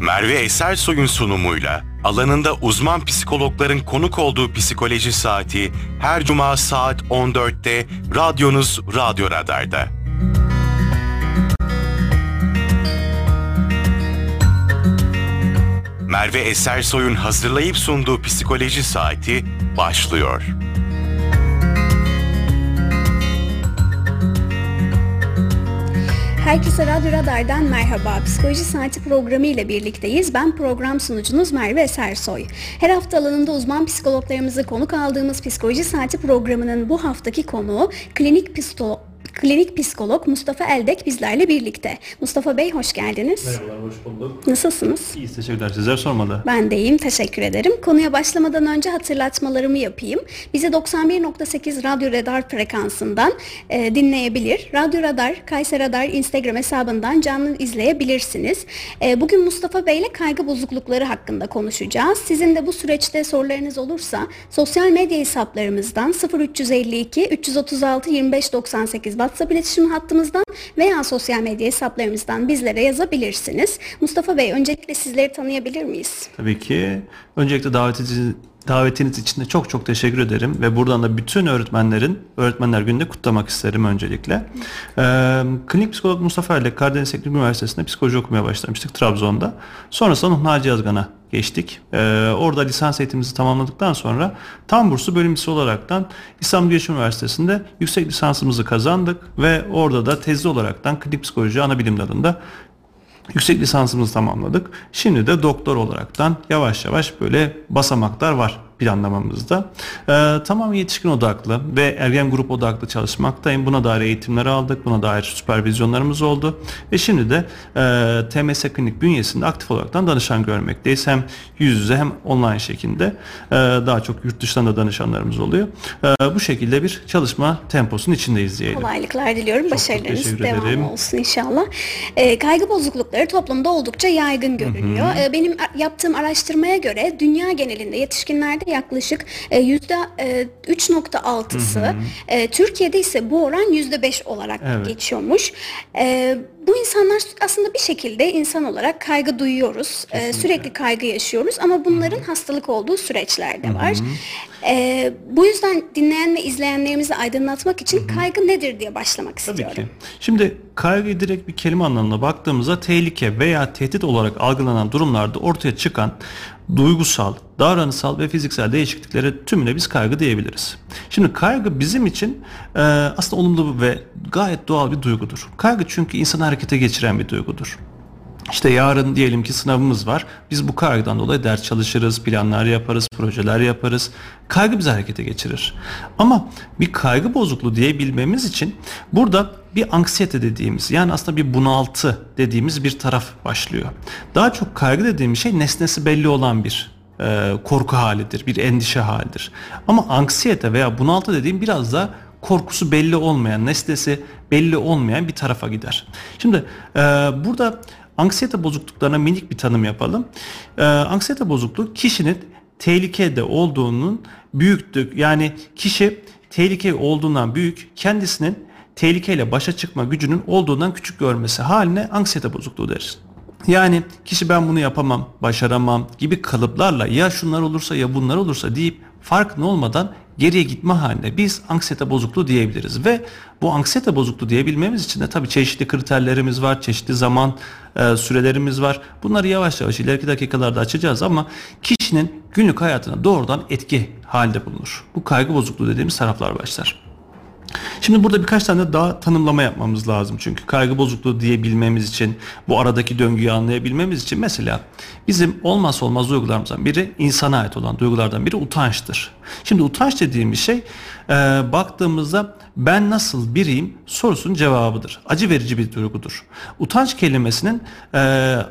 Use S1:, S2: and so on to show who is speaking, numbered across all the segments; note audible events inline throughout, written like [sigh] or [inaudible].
S1: Merve Esersoy'un sunumuyla alanında uzman psikologların konuk olduğu psikoloji saati her cuma saat 14'te radyonuz Radyo Radar'da. Merve Esersoy'un hazırlayıp sunduğu psikoloji saati başlıyor.
S2: Herkese Radyo Radar'dan merhaba. Psikoloji Saati programı ile birlikteyiz. Ben program sunucunuz Merve Esersoy. Her hafta alanında uzman psikologlarımızı konuk aldığımız Psikoloji Saati programının bu haftaki konuğu klinik psikolog klinik psikolog Mustafa Eldek bizlerle birlikte. Mustafa Bey hoş geldiniz.
S3: Merhabalar, hoş bulduk.
S2: Nasılsınız?
S3: İyi, teşekkürler. Sizler sormalı.
S2: Ben de iyiyim, teşekkür ederim. Konuya başlamadan önce hatırlatmalarımı yapayım. Bizi 91.8 Radyo Radar frekansından e, dinleyebilir. Radyo Radar, Kayser Radar Instagram hesabından canlı izleyebilirsiniz. E, bugün Mustafa Bey ile kaygı bozuklukları hakkında konuşacağız. Sizin de bu süreçte sorularınız olursa sosyal medya hesaplarımızdan 0352 336 2598 WhatsApp iletişim hattımızdan veya sosyal medya hesaplarımızdan bizlere yazabilirsiniz. Mustafa Bey öncelikle sizleri tanıyabilir miyiz?
S3: Tabii ki. Öncelikle davetiniz, davetiniz için de çok çok teşekkür ederim ve buradan da bütün öğretmenlerin Öğretmenler Günü'nde kutlamak isterim öncelikle. Ee, klinik psikolog Mustafa ile Karadeniz Teknik Üniversitesi'nde psikoloji okumaya başlamıştık Trabzon'da. Sonrasında Naci Yazgan'a geçtik. Ee, orada lisans eğitimimizi tamamladıktan sonra tam burslu bölümcüsü olaraktan İstanbul Geçim Üniversitesi'nde yüksek lisansımızı kazandık ve orada da tezli olaraktan klinik psikoloji ana bilim dalında yüksek lisansımızı tamamladık. Şimdi de doktor olaraktan yavaş yavaş böyle basamaklar var planlamamızda. Ee, tamamen yetişkin odaklı ve ergen grup odaklı çalışmaktayım. Buna dair eğitimler aldık. Buna dair süpervizyonlarımız oldu. Ve şimdi de e, TMS Klinik bünyesinde aktif olaraktan danışan görmekteyiz. Hem yüz yüze hem online şekilde. E, daha çok yurt dışından da danışanlarımız oluyor. E, bu şekilde bir çalışma temposunun içindeyiz diyelim.
S2: Kolaylıklar diliyorum. Çok Başarılarınız devam olsun inşallah. E, kaygı bozuklukları toplumda oldukça yaygın görünüyor. Hı hı. E, benim yaptığım araştırmaya göre dünya genelinde yetişkinlerde yaklaşık e, yüzde 3.6'sı. E, Türkiye'de ise bu oran yüzde 5 olarak evet. geçiyormuş. E, bu insanlar aslında bir şekilde insan olarak kaygı duyuyoruz. Kesinlikle. Sürekli kaygı yaşıyoruz ama bunların Hı-hı. hastalık olduğu süreçler de var. Ee, bu yüzden dinleyen ve izleyenlerimizi aydınlatmak için Hı-hı. kaygı nedir diye başlamak Tabii istiyorum.
S3: Ki. Şimdi kaygı direkt bir kelime anlamına baktığımızda tehlike veya tehdit olarak algılanan durumlarda ortaya çıkan duygusal, davranışsal ve fiziksel değişikliklere tümüne biz kaygı diyebiliriz. Şimdi kaygı bizim için e, aslında olumlu ve gayet doğal bir duygudur. Kaygı çünkü insanı harekete geçiren bir duygudur. İşte yarın diyelim ki sınavımız var. Biz bu kaygıdan dolayı ders çalışırız, planlar yaparız, projeler yaparız. Kaygı bizi harekete geçirir. Ama bir kaygı bozukluğu diyebilmemiz için burada bir anksiyete dediğimiz yani aslında bir bunaltı dediğimiz bir taraf başlıyor. Daha çok kaygı dediğimiz şey nesnesi belli olan bir e, korku halidir, bir endişe halidir. Ama anksiyete veya bunaltı dediğim biraz da korkusu belli olmayan, nesnesi belli olmayan bir tarafa gider. Şimdi e, burada anksiyete bozukluklarına minik bir tanım yapalım. Ee, anksiyete bozukluğu kişinin tehlikede olduğunun büyüktür. Yani kişi tehlike olduğundan büyük, kendisinin tehlikeyle başa çıkma gücünün olduğundan küçük görmesi haline anksiyete bozukluğu deriz. Yani kişi ben bunu yapamam, başaramam gibi kalıplarla ya şunlar olursa ya bunlar olursa deyip farkında olmadan geriye gitme haline biz anksiyete bozukluğu diyebiliriz ve bu anksiyete bozukluğu diyebilmemiz için de tabii çeşitli kriterlerimiz var, çeşitli zaman e, sürelerimiz var. Bunları yavaş yavaş ileriki dakikalarda açacağız ama kişinin günlük hayatına doğrudan etki halinde bulunur. Bu kaygı bozukluğu dediğimiz taraflar başlar. Şimdi burada birkaç tane daha tanımlama yapmamız lazım. Çünkü kaygı bozukluğu diyebilmemiz için, bu aradaki döngüyü anlayabilmemiz için mesela bizim olmazsa olmaz duygularımızdan biri insana ait olan duygulardan biri utançtır. Şimdi utanç dediğimiz şey e, baktığımızda ben nasıl biriyim sorusunun cevabıdır. Acı verici bir duygudur. Utanç kelimesinin e,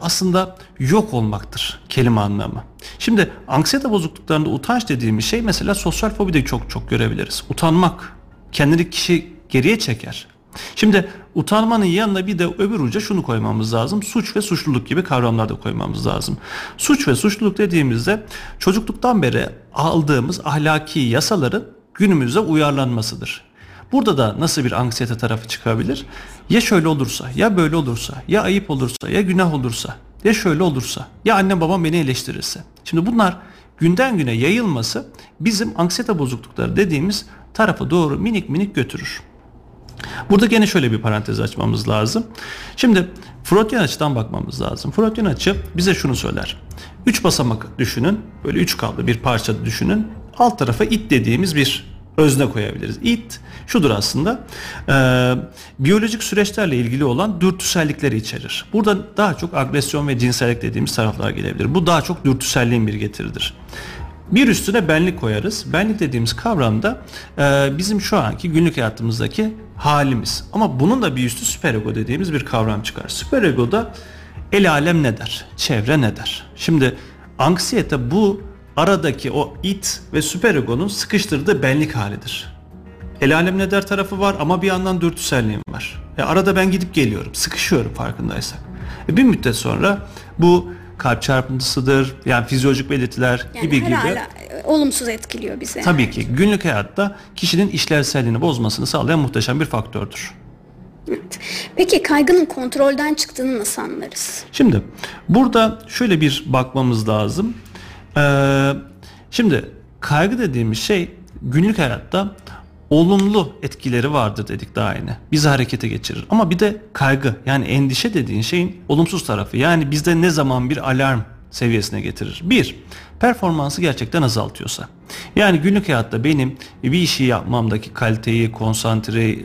S3: aslında yok olmaktır kelime anlamı. Şimdi anksiyete bozukluklarında utanç dediğimiz şey mesela sosyal fobide çok çok görebiliriz. Utanmak kendini kişi geriye çeker. Şimdi utanmanın yanına bir de öbür uca şunu koymamız lazım. Suç ve suçluluk gibi kavramlar da koymamız lazım. Suç ve suçluluk dediğimizde çocukluktan beri aldığımız ahlaki yasaların günümüze uyarlanmasıdır. Burada da nasıl bir anksiyete tarafı çıkabilir? Ya şöyle olursa, ya böyle olursa, ya ayıp olursa, ya günah olursa Ya şöyle olursa? Ya annem babam beni eleştirirse? Şimdi bunlar günden güne yayılması bizim anksiyete bozuklukları dediğimiz tarafa doğru minik minik götürür. Burada gene şöyle bir parantez açmamız lazım. Şimdi Freudian açıdan bakmamız lazım. Freudian açı bize şunu söyler. Üç basamak düşünün. Böyle üç kablo bir parça düşünün. Alt tarafa it dediğimiz bir özne koyabiliriz. It şudur aslında e, biyolojik süreçlerle ilgili olan dürtüsellikleri içerir. Burada daha çok agresyon ve cinsellik dediğimiz taraflar gelebilir. Bu daha çok dürtüselliğin bir getiridir. Bir üstüne benlik koyarız. Benlik dediğimiz kavramda e, bizim şu anki günlük hayatımızdaki halimiz. Ama bunun da bir üstü süperego dediğimiz bir kavram çıkar. Süperego'da el alem ne der? Çevre ne der? Şimdi anksiyete bu aradaki o it ve süperegonun sıkıştırdığı benlik halidir. El alem ne der tarafı var ama bir yandan dürtüselliğim var. E arada ben gidip geliyorum, sıkışıyorum farkındaysak. E bir müddet sonra bu kalp çarpıntısıdır, yani fizyolojik belirtiler
S2: Yani
S3: gibi gibi.
S2: olumsuz etkiliyor bizi.
S3: Tabii ki günlük hayatta kişinin işlevselliğini bozmasını sağlayan muhteşem bir faktördür.
S2: Evet. Peki kaygının kontrolden çıktığını nasıl anlarız?
S3: Şimdi burada şöyle bir bakmamız lazım. Ee, şimdi kaygı dediğimiz şey günlük hayatta olumlu etkileri vardır dedik daha yine. Bizi harekete geçirir. Ama bir de kaygı yani endişe dediğin şeyin olumsuz tarafı. Yani bizde ne zaman bir alarm seviyesine getirir. Bir, performansı gerçekten azaltıyorsa. Yani günlük hayatta benim bir işi yapmamdaki kaliteyi, konsantre,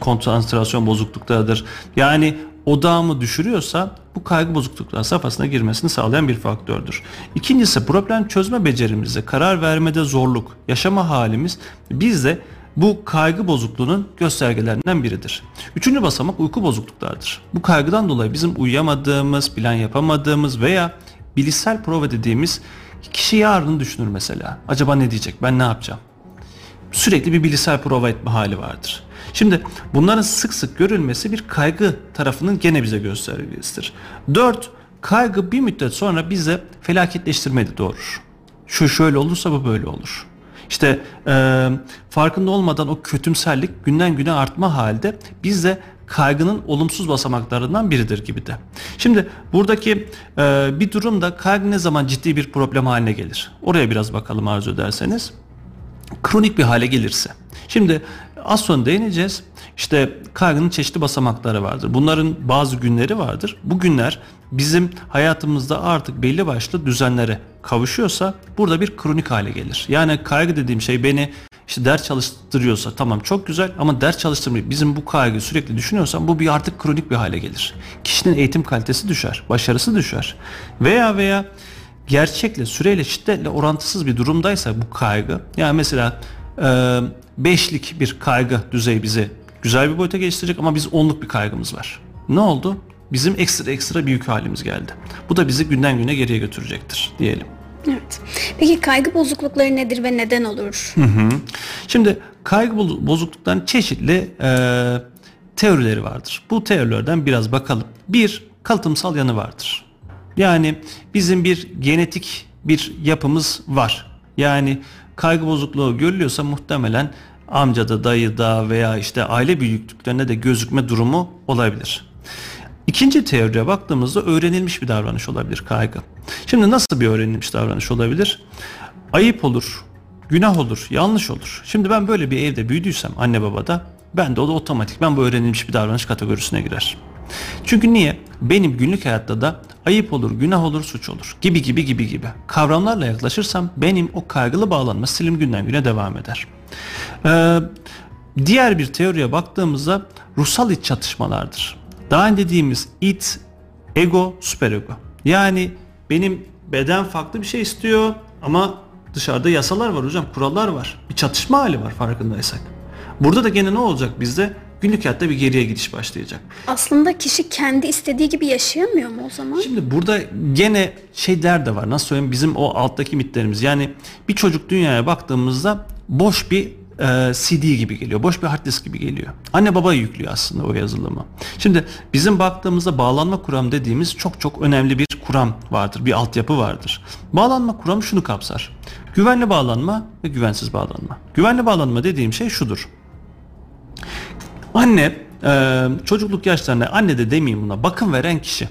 S3: konsantrasyon bozukluklarıdır. Yani odağımı düşürüyorsa bu kaygı bozuklukları safhasına girmesini sağlayan bir faktördür. İkincisi problem çözme becerimizde, karar vermede zorluk, yaşama halimiz bizde bu kaygı bozukluğunun göstergelerinden biridir. Üçüncü basamak uyku bozukluklardır. Bu kaygıdan dolayı bizim uyuyamadığımız, plan yapamadığımız veya bilişsel prova dediğimiz kişi yarını düşünür mesela. Acaba ne diyecek? Ben ne yapacağım? Sürekli bir bilişsel prova etme hali vardır. Şimdi bunların sık sık görülmesi bir kaygı tarafının gene bize göstergesidir. Dört, kaygı bir müddet sonra bize felaketleştirmeyi doğurur. Şu şöyle olursa bu böyle olur. İşte e, farkında olmadan o kötümserlik günden güne artma halde bizde kaygının olumsuz basamaklarından biridir gibi de. Şimdi buradaki e, bir durumda kaygı ne zaman ciddi bir problem haline gelir? Oraya biraz bakalım arzu ederseniz. Kronik bir hale gelirse. Şimdi az sonra değineceğiz. İşte kaygının çeşitli basamakları vardır. Bunların bazı günleri vardır. Bu günler bizim hayatımızda artık belli başlı düzenlere kavuşuyorsa burada bir kronik hale gelir. Yani kaygı dediğim şey beni işte ders çalıştırıyorsa tamam çok güzel ama ders çalıştırmayıp bizim bu kaygıyı sürekli düşünüyorsam bu bir artık kronik bir hale gelir. Kişinin eğitim kalitesi düşer, başarısı düşer. Veya veya gerçekle, süreyle, şiddetle orantısız bir durumdaysa bu kaygı yani mesela e, beşlik bir kaygı düzeyi bizi güzel bir boyuta geliştirecek ama biz onluk bir kaygımız var. Ne oldu? Bizim ekstra ekstra büyük halimiz geldi. Bu da bizi günden güne geriye götürecektir diyelim.
S2: Evet. Peki kaygı bozuklukları nedir ve neden olur?
S3: Hı hı. Şimdi kaygı bozuklukların çeşitli e, teorileri vardır. Bu teorilerden biraz bakalım. Bir, kalıtımsal yanı vardır. Yani bizim bir genetik bir yapımız var. Yani kaygı bozukluğu görülüyorsa muhtemelen amcada, dayıda veya işte aile büyüklüklerinde de gözükme durumu olabilir. İkinci teoriye baktığımızda öğrenilmiş bir davranış olabilir kaygı. Şimdi nasıl bir öğrenilmiş davranış olabilir? Ayıp olur, günah olur, yanlış olur. Şimdi ben böyle bir evde büyüdüysem anne babada ben de o da otomatik ben bu öğrenilmiş bir davranış kategorisine girer. Çünkü niye? Benim günlük hayatta da ayıp olur, günah olur, suç olur gibi gibi gibi gibi. Kavramlarla yaklaşırsam benim o kaygılı bağlanma stilim günden güne devam eder. Ee, diğer bir teoriye baktığımızda ruhsal iç çatışmalardır. Daha önce dediğimiz it, ego, süperego. Yani benim beden farklı bir şey istiyor ama dışarıda yasalar var hocam, kurallar var. Bir çatışma hali var farkındaysak. Burada da gene ne olacak bizde? Günlük hayatta bir geriye gidiş başlayacak.
S2: Aslında kişi kendi istediği gibi yaşayamıyor mu o zaman?
S3: Şimdi burada gene şeyler de var. Nasıl söyleyeyim? Bizim o alttaki mitlerimiz. Yani bir çocuk dünyaya baktığımızda boş bir e, CD gibi geliyor. Boş bir hard disk gibi geliyor. Anne baba yüklüyor aslında o yazılımı. Şimdi bizim baktığımızda bağlanma kuram dediğimiz çok çok önemli bir kuram vardır. Bir altyapı vardır. Bağlanma kuramı şunu kapsar. Güvenli bağlanma ve güvensiz bağlanma. Güvenli bağlanma dediğim şey şudur. Anne e, çocukluk yaşlarında anne de demeyeyim buna bakım veren kişi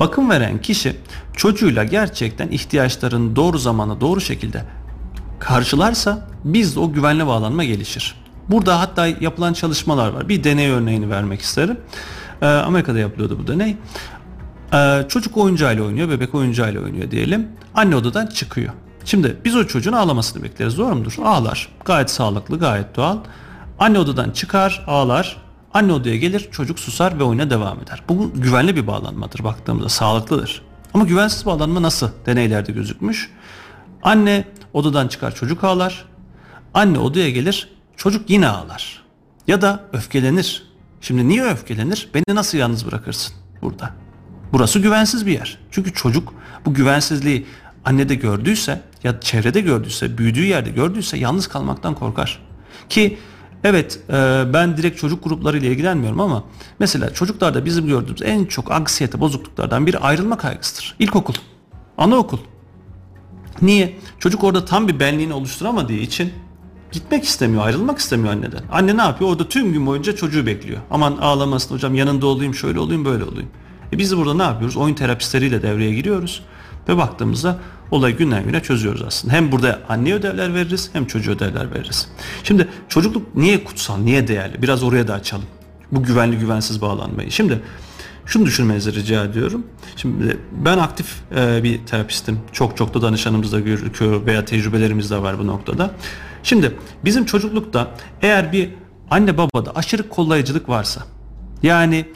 S3: Bakım veren kişi çocuğuyla gerçekten ihtiyaçlarını doğru zamanda doğru şekilde karşılarsa bizde o güvenli bağlanma gelişir. Burada hatta yapılan çalışmalar var. Bir deney örneğini vermek isterim. Ee, Amerika'da yapılıyordu bu deney. Ee, çocuk oyuncağıyla oynuyor, bebek oyuncağıyla oynuyor diyelim. Anne odadan çıkıyor. Şimdi biz o çocuğun ağlamasını bekleriz doğru mudur? Ağlar. Gayet sağlıklı, gayet doğal. Anne odadan çıkar, ağlar. Anne odaya gelir, çocuk susar ve oyuna devam eder. Bu güvenli bir bağlanmadır baktığımızda, sağlıklıdır. Ama güvensiz bağlanma nasıl deneylerde gözükmüş? Anne odadan çıkar, çocuk ağlar. Anne odaya gelir, çocuk yine ağlar. Ya da öfkelenir. Şimdi niye öfkelenir? Beni nasıl yalnız bırakırsın burada? Burası güvensiz bir yer. Çünkü çocuk bu güvensizliği annede gördüyse ya çevrede gördüyse, büyüdüğü yerde gördüyse yalnız kalmaktan korkar. Ki evet e, ben direkt çocuk gruplarıyla ilgilenmiyorum ama mesela çocuklarda bizim gördüğümüz en çok anksiyete bozukluklardan biri ayrılma kaygısıdır. İlkokul, anaokul. Niye? Çocuk orada tam bir benliğini oluşturamadığı için gitmek istemiyor, ayrılmak istemiyor anneden. Anne ne yapıyor? Orada tüm gün boyunca çocuğu bekliyor. Aman ağlamasın hocam yanında olayım, şöyle olayım, böyle olayım. E biz burada ne yapıyoruz? Oyun terapistleriyle devreye giriyoruz ve baktığımızda olayı günden güne çözüyoruz aslında. Hem burada anne ödevler veririz hem çocuğa ödevler veririz. Şimdi çocukluk niye kutsal, niye değerli? Biraz oraya da açalım. Bu güvenli güvensiz bağlanmayı. Şimdi şunu düşünmenizi rica ediyorum. Şimdi ben aktif e, bir terapistim. Çok çok da danışanımızda görüyor veya tecrübelerimiz de var bu noktada. Şimdi bizim çocuklukta eğer bir anne babada aşırı kollayıcılık varsa yani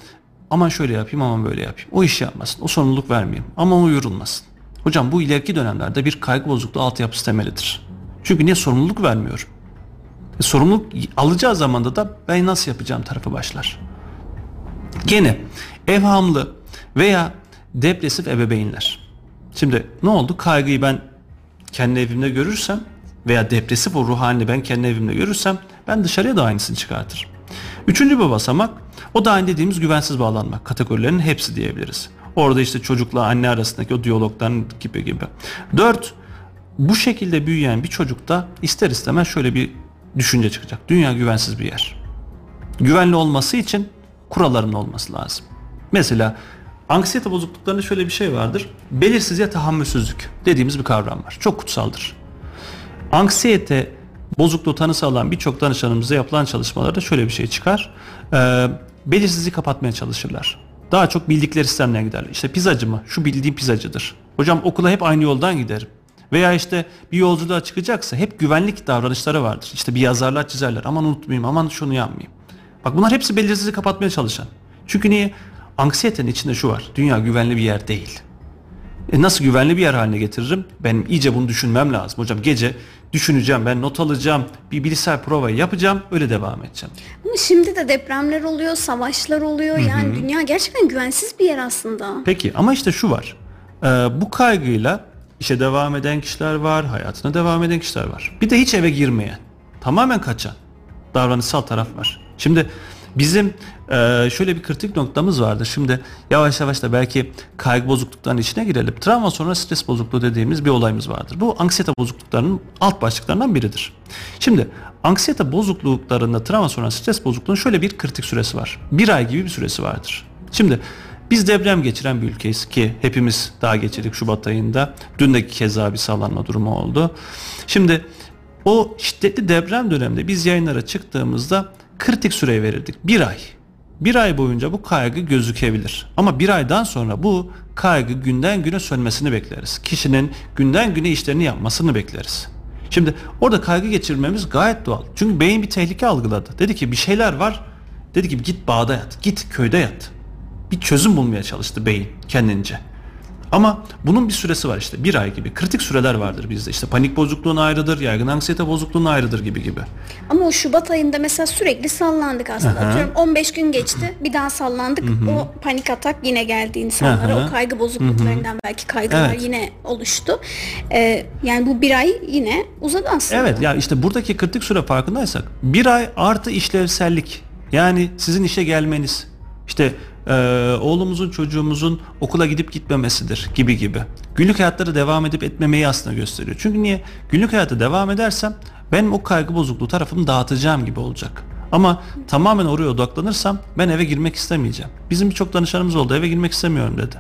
S3: aman şöyle yapayım aman böyle yapayım. O işi yapmasın. O sorumluluk vermeyeyim. Ama o yorulmasın. Hocam bu ileriki dönemlerde bir kaygı bozukluğu altyapısı temelidir. Çünkü niye sorumluluk vermiyorum? E, sorumluluk alacağı zamanda da ben nasıl yapacağım tarafı başlar. Gene evhamlı veya depresif ebeveynler. Şimdi ne oldu? Kaygıyı ben kendi evimde görürsem veya depresif o ruh halini ben kendi evimde görürsem ben dışarıya da aynısını çıkartırım. Üçüncü bir basamak o da aynı dediğimiz güvensiz bağlanma kategorilerinin hepsi diyebiliriz. Orada işte çocukla anne arasındaki o diyalogdan gibi gibi. Dört, bu şekilde büyüyen bir çocukta ister istemez şöyle bir düşünce çıkacak. Dünya güvensiz bir yer. Güvenli olması için kuralların olması lazım. Mesela anksiyete bozukluklarında şöyle bir şey vardır. Belirsizliğe tahammülsüzlük dediğimiz bir kavram var. Çok kutsaldır. Anksiyete bozukluğu tanısı alan birçok danışanımıza yapılan çalışmalarda şöyle bir şey çıkar. Ee, belirsizliği kapatmaya çalışırlar. Daha çok bildikleri sistemden giderler. İşte pizzacı mı? Şu bildiğim pizzacıdır. Hocam okula hep aynı yoldan giderim. Veya işte bir yolculuğa çıkacaksa hep güvenlik davranışları vardır. İşte bir yazarlar çizerler. Aman unutmayayım, aman şunu yapmayayım. Bak bunlar hepsi belirsizliği kapatmaya çalışan. Çünkü niye? Anksiyetenin içinde şu var. Dünya güvenli bir yer değil. E nasıl güvenli bir yer haline getiririm? Ben iyice bunu düşünmem lazım. Hocam gece düşüneceğim, ben not alacağım, bir bilgisayar provayı yapacağım, öyle devam edeceğim.
S2: Ama şimdi de depremler oluyor, savaşlar oluyor. Hı-hı. Yani dünya gerçekten güvensiz bir yer aslında.
S3: Peki ama işte şu var. Ee, bu kaygıyla işe devam eden kişiler var, hayatına devam eden kişiler var. Bir de hiç eve girmeyen, tamamen kaçan davranışsal taraf var. Şimdi Bizim e, şöyle bir kritik noktamız vardı. Şimdi yavaş yavaş da belki kaygı bozukluklarının içine girelim. Travma sonra stres bozukluğu dediğimiz bir olayımız vardır. Bu anksiyete bozukluklarının alt başlıklarından biridir. Şimdi anksiyete bozukluklarında travma sonra stres bozukluğunun şöyle bir kritik süresi var. Bir ay gibi bir süresi vardır. Şimdi biz deprem geçiren bir ülkeyiz ki hepimiz daha geçirdik Şubat ayında. Dün de keza bir sallanma durumu oldu. Şimdi o şiddetli deprem döneminde biz yayınlara çıktığımızda kritik süre verirdik. Bir ay. Bir ay boyunca bu kaygı gözükebilir. Ama bir aydan sonra bu kaygı günden güne sönmesini bekleriz. Kişinin günden güne işlerini yapmasını bekleriz. Şimdi orada kaygı geçirmemiz gayet doğal. Çünkü beyin bir tehlike algıladı. Dedi ki bir şeyler var. Dedi ki git bağda yat, git köyde yat. Bir çözüm bulmaya çalıştı beyin kendince. Ama bunun bir süresi var işte bir ay gibi. Kritik süreler vardır bizde. İşte panik bozukluğuna ayrıdır, yaygın anksiyete bozukluğuna ayrıdır gibi gibi.
S2: Ama o Şubat ayında mesela sürekli sallandık aslında. Aha. Atıyorum 15 gün geçti bir daha sallandık. Hı-hı. O panik atak yine geldi insanlara. Aha. O kaygı bozukluklarından Hı-hı. belki kaygılar evet. yine oluştu. Ee, yani bu bir ay yine uzadı aslında.
S3: Evet ya işte buradaki kritik süre farkındaysak bir ay artı işlevsellik. Yani sizin işe gelmeniz. İşte e, oğlumuzun çocuğumuzun okula gidip gitmemesidir gibi gibi. Günlük hayatları devam edip etmemeyi aslında gösteriyor. Çünkü niye? Günlük hayatı devam edersem ben o kaygı bozukluğu tarafını dağıtacağım gibi olacak. Ama tamamen oraya odaklanırsam ben eve girmek istemeyeceğim. Bizim birçok danışanımız oldu eve girmek istemiyorum dedi.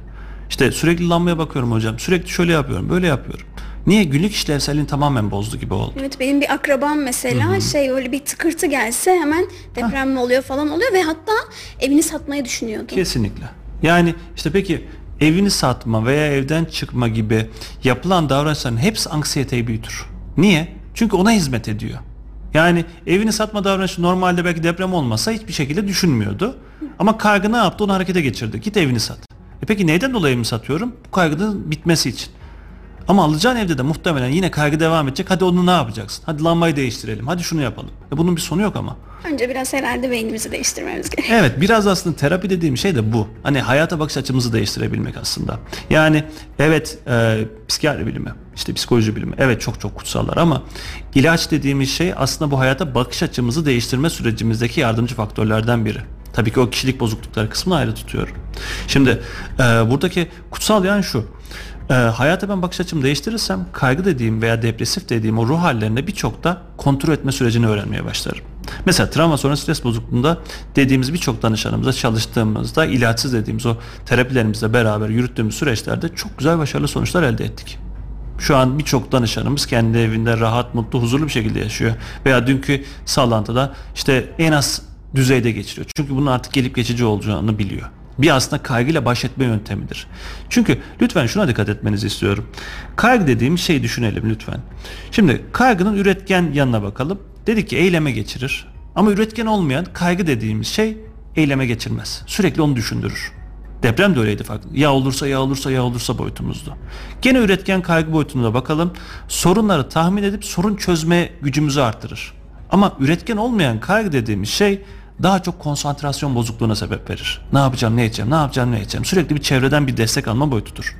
S3: İşte sürekli lambaya bakıyorum hocam. Sürekli şöyle yapıyorum, böyle yapıyorum. Niye? Günlük işlevselliğini tamamen bozdu gibi oldu.
S2: Evet benim bir akrabam mesela Hı-hı. şey öyle bir tıkırtı gelse hemen deprem mi oluyor falan oluyor ve hatta evini satmayı düşünüyordu.
S3: Kesinlikle. Yani işte peki evini satma veya evden çıkma gibi yapılan davranışların hepsi anksiyeteyi büyütür. Niye? Çünkü ona hizmet ediyor. Yani evini satma davranışı normalde belki deprem olmasa hiçbir şekilde düşünmüyordu. Ama kaygı ne yaptı? Onu harekete geçirdi. Git evini sat. E peki neyden dolayı evimi satıyorum? Bu kaygının bitmesi için. Ama alacağın evde de muhtemelen yine kaygı devam edecek. Hadi onu ne yapacaksın? Hadi lambayı değiştirelim. Hadi şunu yapalım. E bunun bir sonu yok ama.
S2: Önce biraz herhalde beynimizi değiştirmemiz gerekiyor.
S3: Evet biraz aslında terapi dediğim şey de bu. Hani hayata bakış açımızı değiştirebilmek aslında. Yani evet e, psikiyatri bilimi, işte psikoloji bilimi evet çok çok kutsallar ama ilaç dediğimiz şey aslında bu hayata bakış açımızı değiştirme sürecimizdeki yardımcı faktörlerden biri. Tabii ki o kişilik bozuklukları kısmını ayrı tutuyorum. Şimdi e, buradaki kutsal yan şu. E, hayata ben bakış açımı değiştirirsem kaygı dediğim veya depresif dediğim o ruh hallerinde birçok da kontrol etme sürecini öğrenmeye başlarım. Mesela travma sonra stres bozukluğunda dediğimiz birçok danışanımızla çalıştığımızda ilaçsız dediğimiz o terapilerimizle beraber yürüttüğümüz süreçlerde çok güzel başarılı sonuçlar elde ettik. Şu an birçok danışanımız kendi evinde rahat, mutlu, huzurlu bir şekilde yaşıyor. Veya dünkü sallantıda işte en az düzeyde geçiriyor. Çünkü bunun artık gelip geçici olacağını biliyor. Bir aslında kaygıyla baş etme yöntemidir. Çünkü lütfen şuna dikkat etmenizi istiyorum. Kaygı dediğim şey düşünelim lütfen. Şimdi kaygının üretken yanına bakalım. Dedik ki eyleme geçirir. Ama üretken olmayan kaygı dediğimiz şey eyleme geçirmez. Sürekli onu düşündürür. Deprem de öyleydi farklı. Ya olursa ya olursa ya olursa boyutumuzdu. Gene üretken kaygı boyutuna bakalım. Sorunları tahmin edip sorun çözme gücümüzü artırır. Ama üretken olmayan kaygı dediğimiz şey daha çok konsantrasyon bozukluğuna sebep verir. Ne yapacağım, ne edeceğim, ne yapacağım, ne edeceğim. Sürekli bir çevreden bir destek alma boyutudur.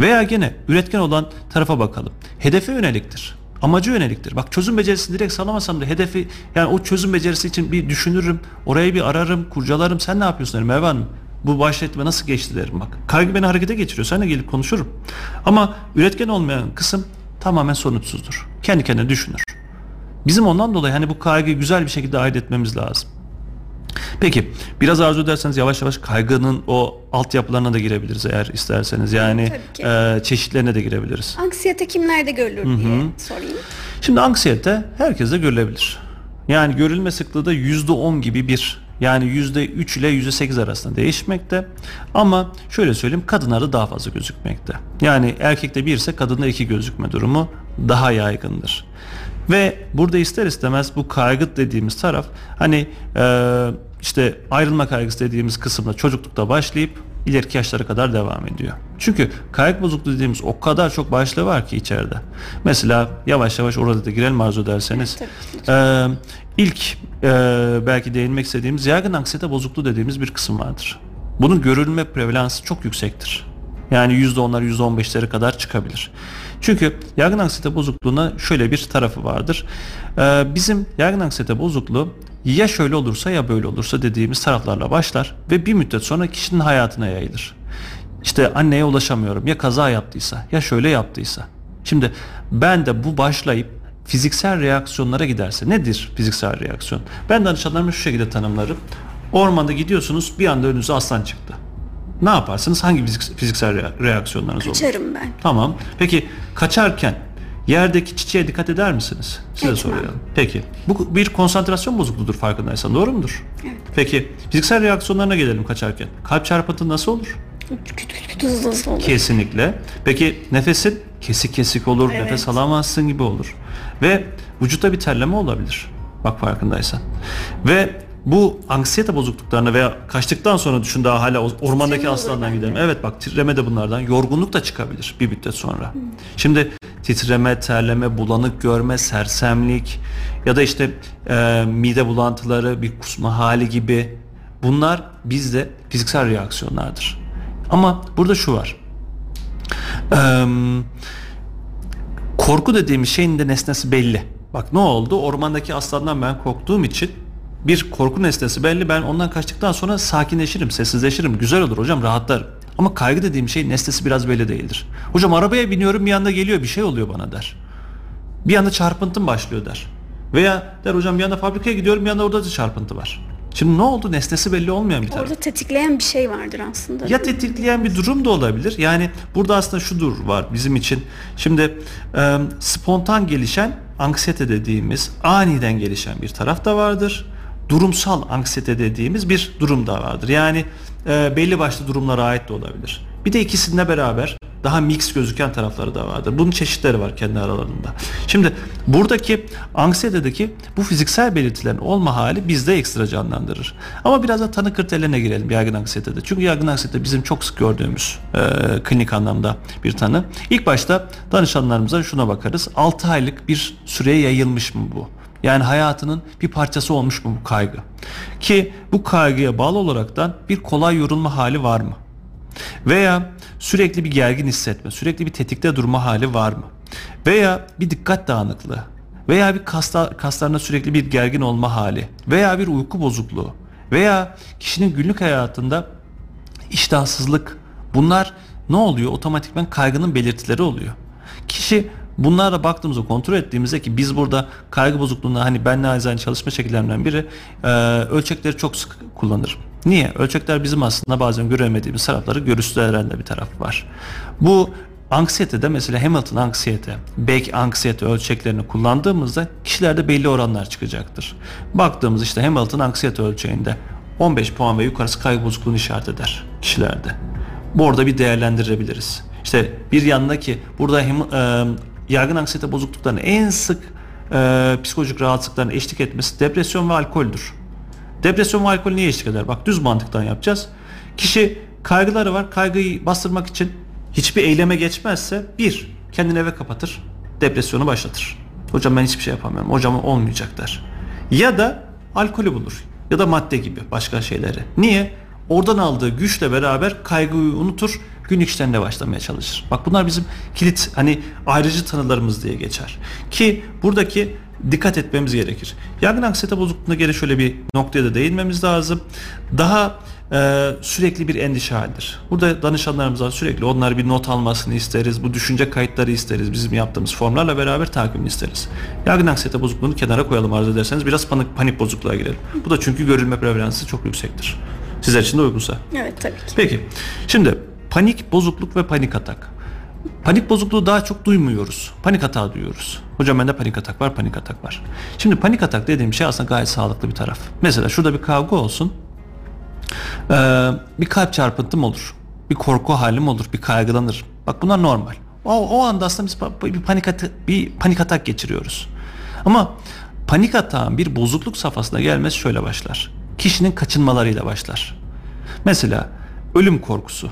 S3: Veya gene üretken olan tarafa bakalım. Hedefe yöneliktir. Amacı yöneliktir. Bak çözüm becerisini direkt sağlamasam da hedefi yani o çözüm becerisi için bir düşünürüm. Orayı bir ararım, kurcalarım. Sen ne yapıyorsun derim Merve. Bu başletme nasıl geçti derim bak. Kaygı beni harekete geçiriyor. Sen de gelip konuşurum. Ama üretken olmayan kısım tamamen sonuçsuzdur. Kendi kendine düşünür. Bizim ondan dolayı hani bu kaygıyı güzel bir şekilde ayırt etmemiz lazım. Peki biraz arzu ederseniz yavaş yavaş kaygının o altyapılarına da girebiliriz eğer isterseniz. Yani e, çeşitlerine de girebiliriz.
S2: Anksiyete kimlerde görülür Hı-hı. diye sorayım.
S3: Şimdi anksiyete herkeste görülebilir. Yani görülme sıklığı da %10 gibi bir yani %3 ile %8 arasında değişmekte. Ama şöyle söyleyeyim kadınlarda daha fazla gözükmekte. Yani erkekte bir ise kadında iki gözükme durumu daha yaygındır. Ve burada ister istemez bu kaygı dediğimiz taraf hani e, işte ayrılma kaygısı dediğimiz kısımda çocuklukta başlayıp ileriki yaşlara kadar devam ediyor. Çünkü kaygı bozukluğu dediğimiz o kadar çok başlığı var ki içeride. Mesela yavaş yavaş orada da girelim arzu ederseniz. Ee, ilk e, belki değinmek istediğimiz yaygın anksiyete bozukluğu dediğimiz bir kısım vardır. Bunun görülme prevalansı çok yüksektir. Yani %10'lar %15'lere kadar çıkabilir. Çünkü yaygın anksiyete bozukluğuna şöyle bir tarafı vardır. Ee, bizim yaygın anksiyete bozukluğu ya şöyle olursa ya böyle olursa dediğimiz taraflarla başlar ve bir müddet sonra kişinin hayatına yayılır. İşte anneye ulaşamıyorum ya kaza yaptıysa ya şöyle yaptıysa. Şimdi ben de bu başlayıp fiziksel reaksiyonlara giderse nedir fiziksel reaksiyon? Ben danışanlarımı şu şekilde tanımlarım. Ormanda gidiyorsunuz bir anda önünüze aslan çıktı. Ne yaparsınız? Hangi fiziksel reaksiyonlarınız olur?
S2: Kaçarım ben.
S3: Tamam. Peki kaçarken yerdeki çiçeğe dikkat eder misiniz? Size Etmem. soruyorum. Peki. Bu bir konsantrasyon bozukluğudur farkındaysan. Doğru mudur? Evet. Peki fiziksel reaksiyonlarına gelelim kaçarken. Kalp çarpıntı nasıl olur?
S2: Küt küt küt hızlı hızlı olur.
S3: Kesinlikle. Peki nefesin kesik kesik olur, evet. nefes alamazsın gibi olur. Ve vücutta bir terleme olabilir. Bak farkındaysan. Ve bu anksiyete bozukluklarına veya kaçtıktan sonra düşün daha hala ormandaki aslandan gidelim. Evet bak titreme de bunlardan. Yorgunluk da çıkabilir bir müddet sonra. Hmm. Şimdi titreme, terleme, bulanık görme, sersemlik ya da işte e, mide bulantıları, bir kusma hali gibi bunlar bizde fiziksel reaksiyonlardır. Ama burada şu var. Eee korku dediğimiz şeyin de nesnesi belli. Bak ne oldu? Ormandaki aslandan ben korktuğum için bir korku nesnesi belli. Ben ondan kaçtıktan sonra sakinleşirim, sessizleşirim. Güzel olur hocam, rahatlarım. Ama kaygı dediğim şey nesnesi biraz belli değildir. Hocam arabaya biniyorum bir anda geliyor bir şey oluyor bana der. Bir anda çarpıntım başlıyor der. Veya der hocam bir anda fabrikaya gidiyorum bir anda orada da çarpıntı var. Şimdi ne oldu? Nesnesi belli olmayan bir taraf.
S2: Orada tetikleyen bir şey vardır aslında.
S3: Ya tetikleyen bir durum da olabilir. Yani burada aslında şudur var bizim için. Şimdi e, spontan gelişen anksiyete dediğimiz aniden gelişen bir taraf da vardır. Durumsal anksiyete dediğimiz bir durum da vardır. Yani e, belli başlı durumlara ait de olabilir. Bir de ikisinde beraber daha mix gözüken tarafları da vardır. Bunun çeşitleri var kendi aralarında. Şimdi buradaki anksiyetedeki bu fiziksel belirtilerin olma hali bizde ekstra canlandırır. Ama biraz da tanı kriterlerine girelim yaygın anksiyetede. Çünkü yaygın anksiyete bizim çok sık gördüğümüz e, klinik anlamda bir tanı. İlk başta danışanlarımıza şuna bakarız. 6 aylık bir süreye yayılmış mı bu? Yani hayatının bir parçası olmuş mu bu kaygı? Ki bu kaygıya bağlı olaraktan bir kolay yorulma hali var mı? Veya sürekli bir gergin hissetme, sürekli bir tetikte durma hali var mı? Veya bir dikkat dağınıklığı veya bir kaslar, kaslarına sürekli bir gergin olma hali veya bir uyku bozukluğu veya kişinin günlük hayatında iştahsızlık bunlar ne oluyor? Otomatikman kaygının belirtileri oluyor. Kişi bunlara baktığımızda kontrol ettiğimizde ki biz burada kaygı bozukluğunda hani ben naizane çalışma şekillerimden biri e, ölçekleri çok sık kullanırım. Niye? Ölçekler bizim aslında bazen göremediğimiz tarafları görüntüleyen de bir taraf var. Bu anksiyetede mesela Hamilton anksiyete, Beck anksiyete ölçeklerini kullandığımızda kişilerde belli oranlar çıkacaktır. Baktığımız işte Hamilton anksiyete ölçeğinde 15 puan ve yukarısı kaygı bozukluğunu işaret eder kişilerde. Bu orada bir değerlendirebiliriz. İşte bir yandaki burada hem, e, yaygın anksiyete bozukluklarının en sık e, psikolojik rahatsızlıkların eşlik etmesi depresyon ve alkoldür. Depresyon ve alkol niye eşlik eder? Bak düz mantıktan yapacağız. Kişi kaygıları var. Kaygıyı bastırmak için hiçbir eyleme geçmezse bir kendini eve kapatır. Depresyonu başlatır. Hocam ben hiçbir şey yapamıyorum. Hocam olmayacak der. Ya da alkolü bulur. Ya da madde gibi başka şeyleri. Niye? Oradan aldığı güçle beraber kaygıyı unutur günlük işlerine başlamaya çalışır. Bak bunlar bizim kilit hani ayrıcı tanılarımız diye geçer. Ki buradaki dikkat etmemiz gerekir. Yangın anksiyete bozukluğuna geri şöyle bir noktaya da değinmemiz lazım. Daha e, sürekli bir endişe halidir. Burada danışanlarımızdan sürekli onlar bir not almasını isteriz. Bu düşünce kayıtları isteriz. Bizim yaptığımız formlarla beraber takibini isteriz. Yangın anksiyete bozukluğunu kenara koyalım arzu ederseniz. Biraz panik, panik bozukluğa girelim. Bu da çünkü görülme prevalansı çok yüksektir. Sizler için de uygunsa.
S2: Evet tabii ki.
S3: Peki. Şimdi panik bozukluk ve panik atak. Panik bozukluğu daha çok duymuyoruz. Panik atağı duyuyoruz. Hocam bende panik atak var, panik atak var. Şimdi panik atak dediğim şey aslında gayet sağlıklı bir taraf. Mesela şurada bir kavga olsun. Ee, bir kalp çarpıntım olur. Bir korku halim olur, bir kaygılanır. Bak bunlar normal. O, o anda aslında biz bir panik, atak, bir panik atak geçiriyoruz. Ama panik atağın bir bozukluk safhasına gelmesi şöyle başlar. Kişinin kaçınmalarıyla başlar. Mesela ölüm korkusu.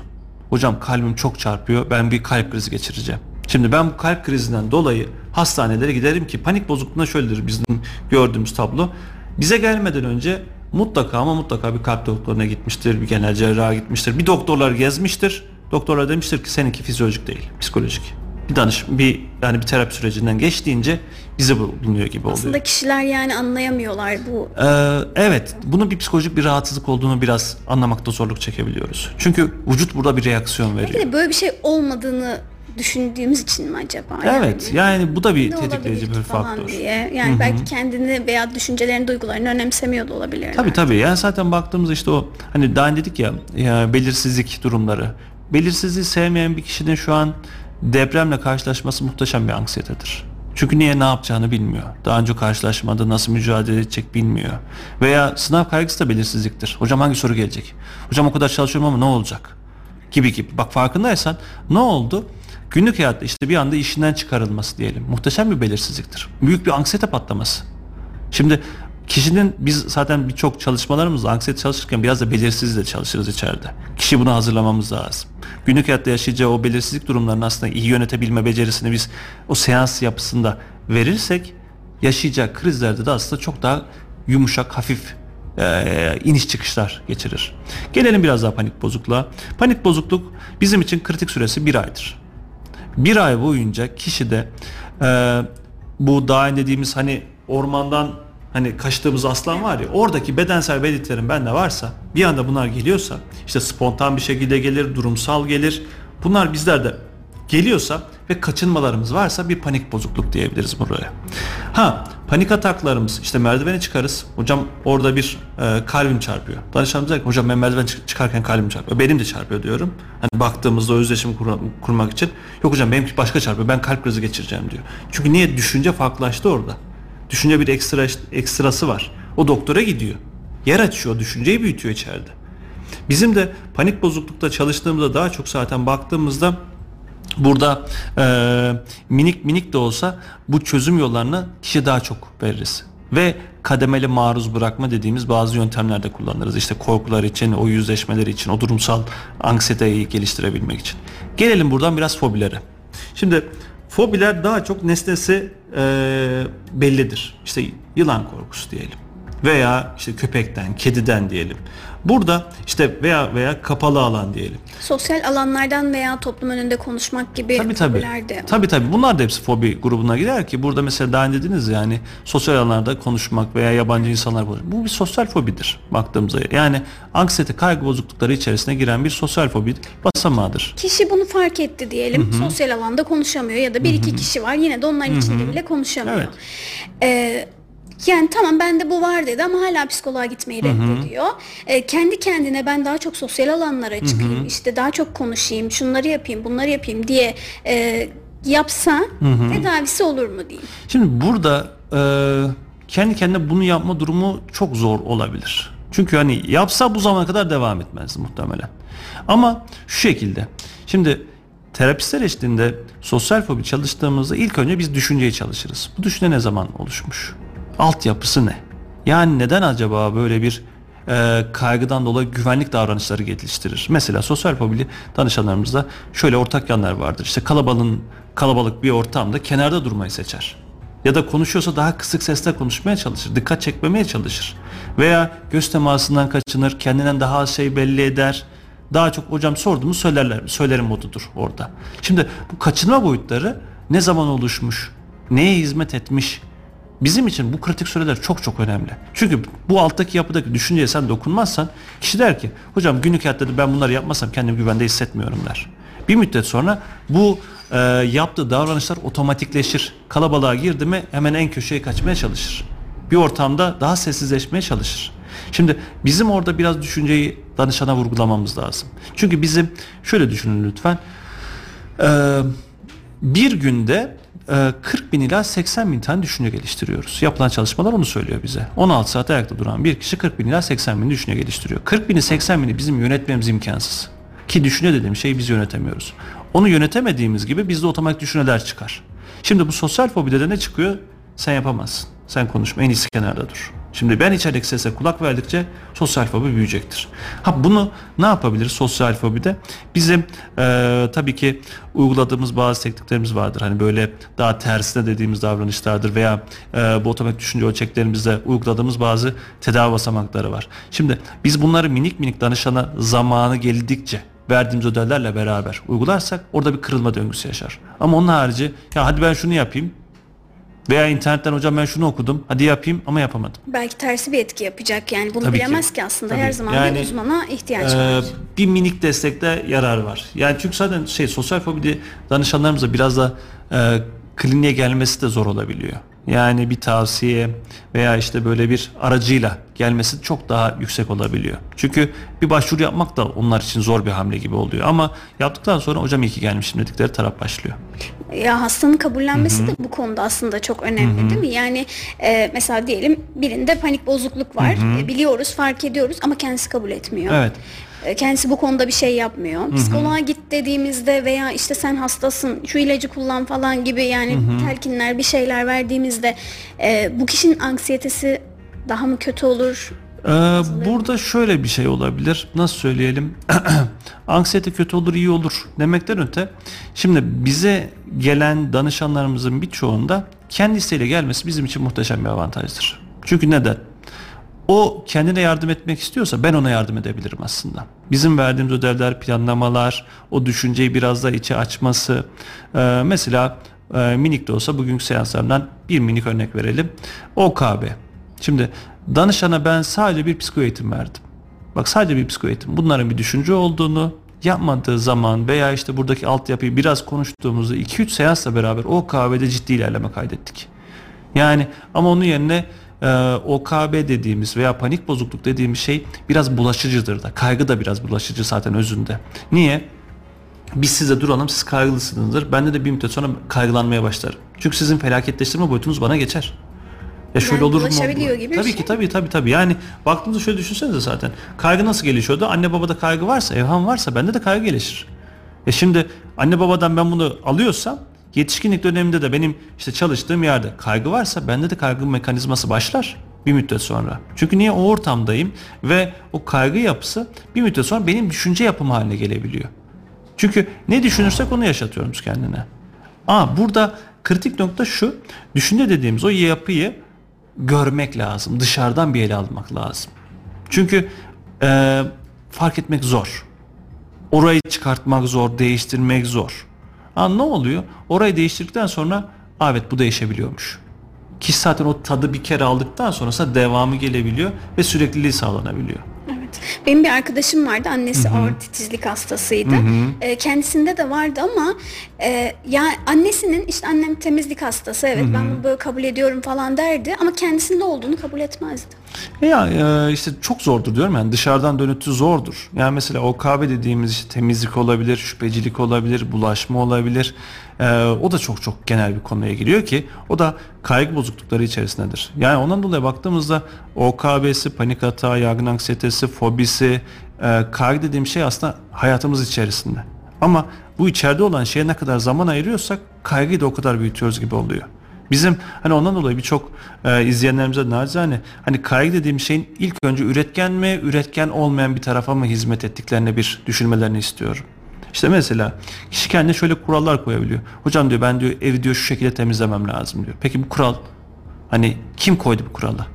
S3: Hocam kalbim çok çarpıyor. Ben bir kalp krizi geçireceğim. Şimdi ben bu kalp krizinden dolayı hastanelere giderim ki panik bozukluğuna şöyledir bizim gördüğümüz tablo. Bize gelmeden önce mutlaka ama mutlaka bir kalp doktoruna gitmiştir, bir genel cerraha gitmiştir. Bir doktorlar gezmiştir. Doktorlar demiştir ki seninki fizyolojik değil, psikolojik. Bir danış, bir yani bir terapi sürecinden geçtiğince bize bulunuyor gibi oluyor.
S2: Aslında kişiler yani anlayamıyorlar bu.
S3: Ee, evet, bunun bir psikolojik bir rahatsızlık olduğunu biraz anlamakta zorluk çekebiliyoruz. Çünkü vücut burada bir reaksiyon veriyor.
S2: Belki de böyle bir şey olmadığını düşündüğümüz için mi acaba?
S3: Evet, yani, yani bu da bir tetikleyici bir faktör.
S2: Diye. Yani Hı-hı. belki kendini veya düşüncelerini, duygularını önemsemiyor da olabilir.
S3: Tabii tabii. Yani zaten baktığımızda işte o hani daha dedik ya, ya belirsizlik durumları. Belirsizliği sevmeyen bir kişinin şu an depremle karşılaşması muhteşem bir anksiyetedir. Çünkü niye ne yapacağını bilmiyor. Daha önce karşılaşmadı, nasıl mücadele edecek bilmiyor. Veya sınav kaygısı da belirsizliktir. Hocam hangi soru gelecek? Hocam o kadar çalışıyorum ama ne olacak? Gibi gibi. Bak farkındaysan ne oldu? Günlük hayatta işte bir anda işinden çıkarılması diyelim. Muhteşem bir belirsizliktir. Büyük bir anksiyete patlaması. Şimdi kişinin biz zaten birçok çalışmalarımızda anksiyete çalışırken biraz da belirsizlikle çalışırız içeride. Kişi bunu hazırlamamız lazım. Günlük hayatta yaşayacağı o belirsizlik durumlarını aslında iyi yönetebilme becerisini biz o seans yapısında verirsek yaşayacağı krizlerde de aslında çok daha yumuşak, hafif e, iniş çıkışlar geçirir. Gelelim biraz daha panik bozukluğa. Panik bozukluk bizim için kritik süresi bir aydır bir ay boyunca kişide e, bu daha dediğimiz hani ormandan hani kaçtığımız aslan var ya oradaki bedensel belirtilerin bende varsa bir anda bunlar geliyorsa işte spontan bir şekilde gelir durumsal gelir bunlar bizlerde geliyorsa ve kaçınmalarımız varsa bir panik bozukluk diyebiliriz buraya. Ha Panik ataklarımız işte merdivene çıkarız. Hocam orada bir e, kalbim çarpıyor. Danışanımız diyor ki hocam ben merdiven çıkarken kalbim çarpıyor. Benim de çarpıyor diyorum. Hani baktığımızda özdeşim kur, kurmak için. Yok hocam benimki başka çarpıyor. Ben kalp krizi geçireceğim diyor. Çünkü niye? Düşünce farklılaştı orada. Düşünce bir ekstra ekstrası var. O doktora gidiyor. Yer açıyor. Düşünceyi büyütüyor içeride. Bizim de panik bozuklukta çalıştığımızda daha çok zaten baktığımızda Burada e, minik minik de olsa bu çözüm yollarını kişi daha çok veririz. Ve kademeli maruz bırakma dediğimiz bazı yöntemlerde kullanırız. İşte korkular için, o yüzleşmeler için, o durumsal anksiyeteyi geliştirebilmek için. Gelelim buradan biraz fobilere. Şimdi fobiler daha çok nesnesi e, bellidir. İşte yılan korkusu diyelim. Veya işte köpekten, kediden diyelim. Burada işte veya veya kapalı alan diyelim.
S2: Sosyal alanlardan veya toplum önünde konuşmak gibi
S3: tabii, tabii.
S2: de.
S3: Tabii tabii. Bunlar da hepsi fobi grubuna girer ki burada mesela daha dediniz yani sosyal alanlarda konuşmak veya yabancı insanlar konuşmak. Bu bir sosyal fobidir baktığımızda. Yani anksiyete kaygı bozuklukları içerisine giren bir sosyal fobi basamağıdır.
S2: Kişi bunu fark etti diyelim. Hı-hı. Sosyal alanda konuşamıyor ya da bir Hı-hı. iki kişi var yine de onların Hı-hı. içinde bile konuşamıyor. Evet. Ee, yani tamam bende bu var dedi ama hala psikoloğa gitmeyi reddediyor. E, kendi kendine ben daha çok sosyal alanlara çıkayım, işte daha çok konuşayım, şunları yapayım, bunları yapayım diye e, yapsa tedavisi olur mu diyeyim.
S3: Şimdi burada e, kendi kendine bunu yapma durumu çok zor olabilir. Çünkü hani yapsa bu zamana kadar devam etmez muhtemelen. Ama şu şekilde. Şimdi terapistler eşliğinde sosyal fobi çalıştığımızda ilk önce biz düşünceyi çalışırız. Bu düşünce ne zaman oluşmuş? Altyapısı ne? Yani neden acaba böyle bir e, kaygıdan dolayı güvenlik davranışları geliştirir? Mesela sosyal fobili danışanlarımızda şöyle ortak yanlar vardır. İşte kalabalığın kalabalık bir ortamda kenarda durmayı seçer. Ya da konuşuyorsa daha kısık sesle konuşmaya çalışır. Dikkat çekmemeye çalışır. Veya göz temasından kaçınır. Kendinden daha az şey belli eder. Daha çok hocam sorduğumu söylerler, söylerim modudur orada. Şimdi bu kaçınma boyutları ne zaman oluşmuş? Neye hizmet etmiş? Bizim için bu kritik süreler çok çok önemli. Çünkü bu alttaki yapıdaki düşünceye sen dokunmazsan kişi der ki hocam günlük hayatta ben bunları yapmasam kendimi güvende hissetmiyorum der. Bir müddet sonra bu e, yaptığı davranışlar otomatikleşir. Kalabalığa girdi mi hemen en köşeye kaçmaya çalışır. Bir ortamda daha sessizleşmeye çalışır. Şimdi bizim orada biraz düşünceyi danışana vurgulamamız lazım. Çünkü bizim şöyle düşünün lütfen. Ee, bir günde 40 ee, bin ila 80 bin tane düşünce geliştiriyoruz. Yapılan çalışmalar onu söylüyor bize. 16 saat ayakta duran bir kişi 40 bin ila 80 bin düşünce geliştiriyor. 40 bini 80 bini bizim yönetmemiz imkansız. Ki düşünce dediğim şeyi biz yönetemiyoruz. Onu yönetemediğimiz gibi bizde otomatik düşünceler çıkar. Şimdi bu sosyal fobide de ne çıkıyor? Sen yapamazsın. Sen konuşma en iyisi kenarda dur. Şimdi ben içerideki sese kulak verdikçe sosyal fobi büyüyecektir. Ha bunu ne yapabiliriz sosyal fobide? Bizim e, tabii ki uyguladığımız bazı tekniklerimiz vardır. Hani böyle daha tersine dediğimiz davranışlardır veya e, bu otomatik düşünce ölçeklerimizde uyguladığımız bazı tedavi basamakları var. Şimdi biz bunları minik minik danışana zamanı geldikçe verdiğimiz ödevlerle beraber uygularsak orada bir kırılma döngüsü yaşar. Ama onun harici ya hadi ben şunu yapayım veya internetten hocam ben şunu okudum hadi yapayım ama yapamadım.
S2: Belki tersi bir etki yapacak yani bunu Tabii bilemez ki, ki aslında Tabii. her zaman yani, bir uzmana ihtiyaç e, var.
S3: Bir minik destekte yarar var. Yani çünkü zaten şey sosyal fobide danışanlarımızla biraz da e, kliniğe gelmesi de zor olabiliyor. Yani bir tavsiye veya işte böyle bir aracıyla gelmesi çok daha yüksek olabiliyor. Çünkü bir başvuru yapmak da onlar için zor bir hamle gibi oluyor. Ama yaptıktan sonra hocam iyi ki gelmişim dedikleri taraf başlıyor.
S2: Ya hastanın kabullenmesi Hı-hı. de bu konuda aslında çok önemli Hı-hı. değil mi? Yani e, mesela diyelim birinde panik bozukluk var. E, biliyoruz, fark ediyoruz ama kendisi kabul etmiyor.
S3: Evet.
S2: E, kendisi bu konuda bir şey yapmıyor. Hı-hı. Psikoloğa git dediğimizde veya işte sen hastasın şu ilacı kullan falan gibi yani Hı-hı. telkinler bir şeyler verdiğimizde e, bu kişinin anksiyetesi daha mı kötü olur?
S3: Ee, burada şöyle bir şey olabilir. Nasıl söyleyelim? [clears throat] Anksiyete kötü olur, iyi olur demekten öte. Şimdi bize gelen danışanlarımızın birçoğunda kendisiyle gelmesi bizim için muhteşem bir avantajdır. Çünkü neden? O kendine yardım etmek istiyorsa ben ona yardım edebilirim aslında. Bizim verdiğimiz ödevler, planlamalar, o düşünceyi biraz da içe açması. Ee, mesela e, minik de olsa bugünkü seanslarından bir minik örnek verelim. OKB. Şimdi danışana ben sadece bir psiko eğitim verdim. Bak sadece bir psiko eğitim. Bunların bir düşünce olduğunu, yapmadığı zaman veya işte buradaki altyapıyı biraz konuştuğumuzda 2-3 seansla beraber o kahvede ciddi ilerleme kaydettik. Yani ama onun yerine e, OKB dediğimiz veya panik bozukluk dediğimiz şey biraz bulaşıcıdır da. Kaygı da biraz bulaşıcı zaten özünde. Niye? Biz size duralım siz kaygılısınızdır. Ben de bir müddet sonra kaygılanmaya başlarım. Çünkü sizin felaketleştirme boyutunuz bana geçer.
S2: Ya şöyle yani olur mu? gibi
S3: tabii
S2: şey.
S3: ki tabii tabii tabii. Yani baktığınızda şöyle düşünsenize zaten. Kaygı nasıl gelişiyordu? Anne babada kaygı varsa, evham varsa bende de kaygı gelişir. E şimdi anne babadan ben bunu alıyorsam yetişkinlik döneminde de benim işte çalıştığım yerde kaygı varsa bende de kaygı mekanizması başlar bir müddet sonra. Çünkü niye o ortamdayım ve o kaygı yapısı bir müddet sonra benim düşünce yapım haline gelebiliyor. Çünkü ne düşünürsek onu yaşatıyoruz kendine. Aa burada kritik nokta şu. Düşünce dediğimiz o yapıyı görmek lazım. Dışarıdan bir ele almak lazım. Çünkü e, fark etmek zor. Orayı çıkartmak zor, değiştirmek zor. Aa, ne oluyor? Orayı değiştirdikten sonra evet bu değişebiliyormuş. Ki zaten o tadı bir kere aldıktan sonrasında devamı gelebiliyor ve sürekliliği sağlanabiliyor.
S2: Evet. Benim bir arkadaşım vardı. Annesi Hı-hı. ağır titizlik hastasıydı. E, kendisinde de vardı ama e, ya annesinin işte annem temizlik hastası. Evet Hı-hı. ben bunu böyle kabul ediyorum falan derdi ama kendisinde olduğunu kabul etmezdi.
S3: Ya e, işte çok zordur diyorum yani dışarıdan dönütü zordur. Yani mesela o kahve dediğimiz işte temizlik olabilir, şüphecilik olabilir, bulaşma olabilir. E, o da çok çok genel bir konuya giriyor ki o da kaygı bozuklukları içerisindedir. Yani ondan dolayı baktığımızda OKB'si, panik hata, yargın anksiyetesi, fobisi, e, kaygı dediğim şey aslında hayatımız içerisinde. Ama bu içeride olan şeye ne kadar zaman ayırıyorsak kaygıyı da o kadar büyütüyoruz gibi oluyor. Bizim hani ondan dolayı birçok e, izleyenlerimize nacizane hani kaygı dediğim şeyin ilk önce üretken mi, üretken olmayan bir tarafa mı hizmet ettiklerini bir düşünmelerini istiyorum. İşte mesela kişi kendine şöyle kurallar koyabiliyor. Hocam diyor ben diyor evi diyor şu şekilde temizlemem lazım diyor. Peki bu kural hani kim koydu bu kuralı?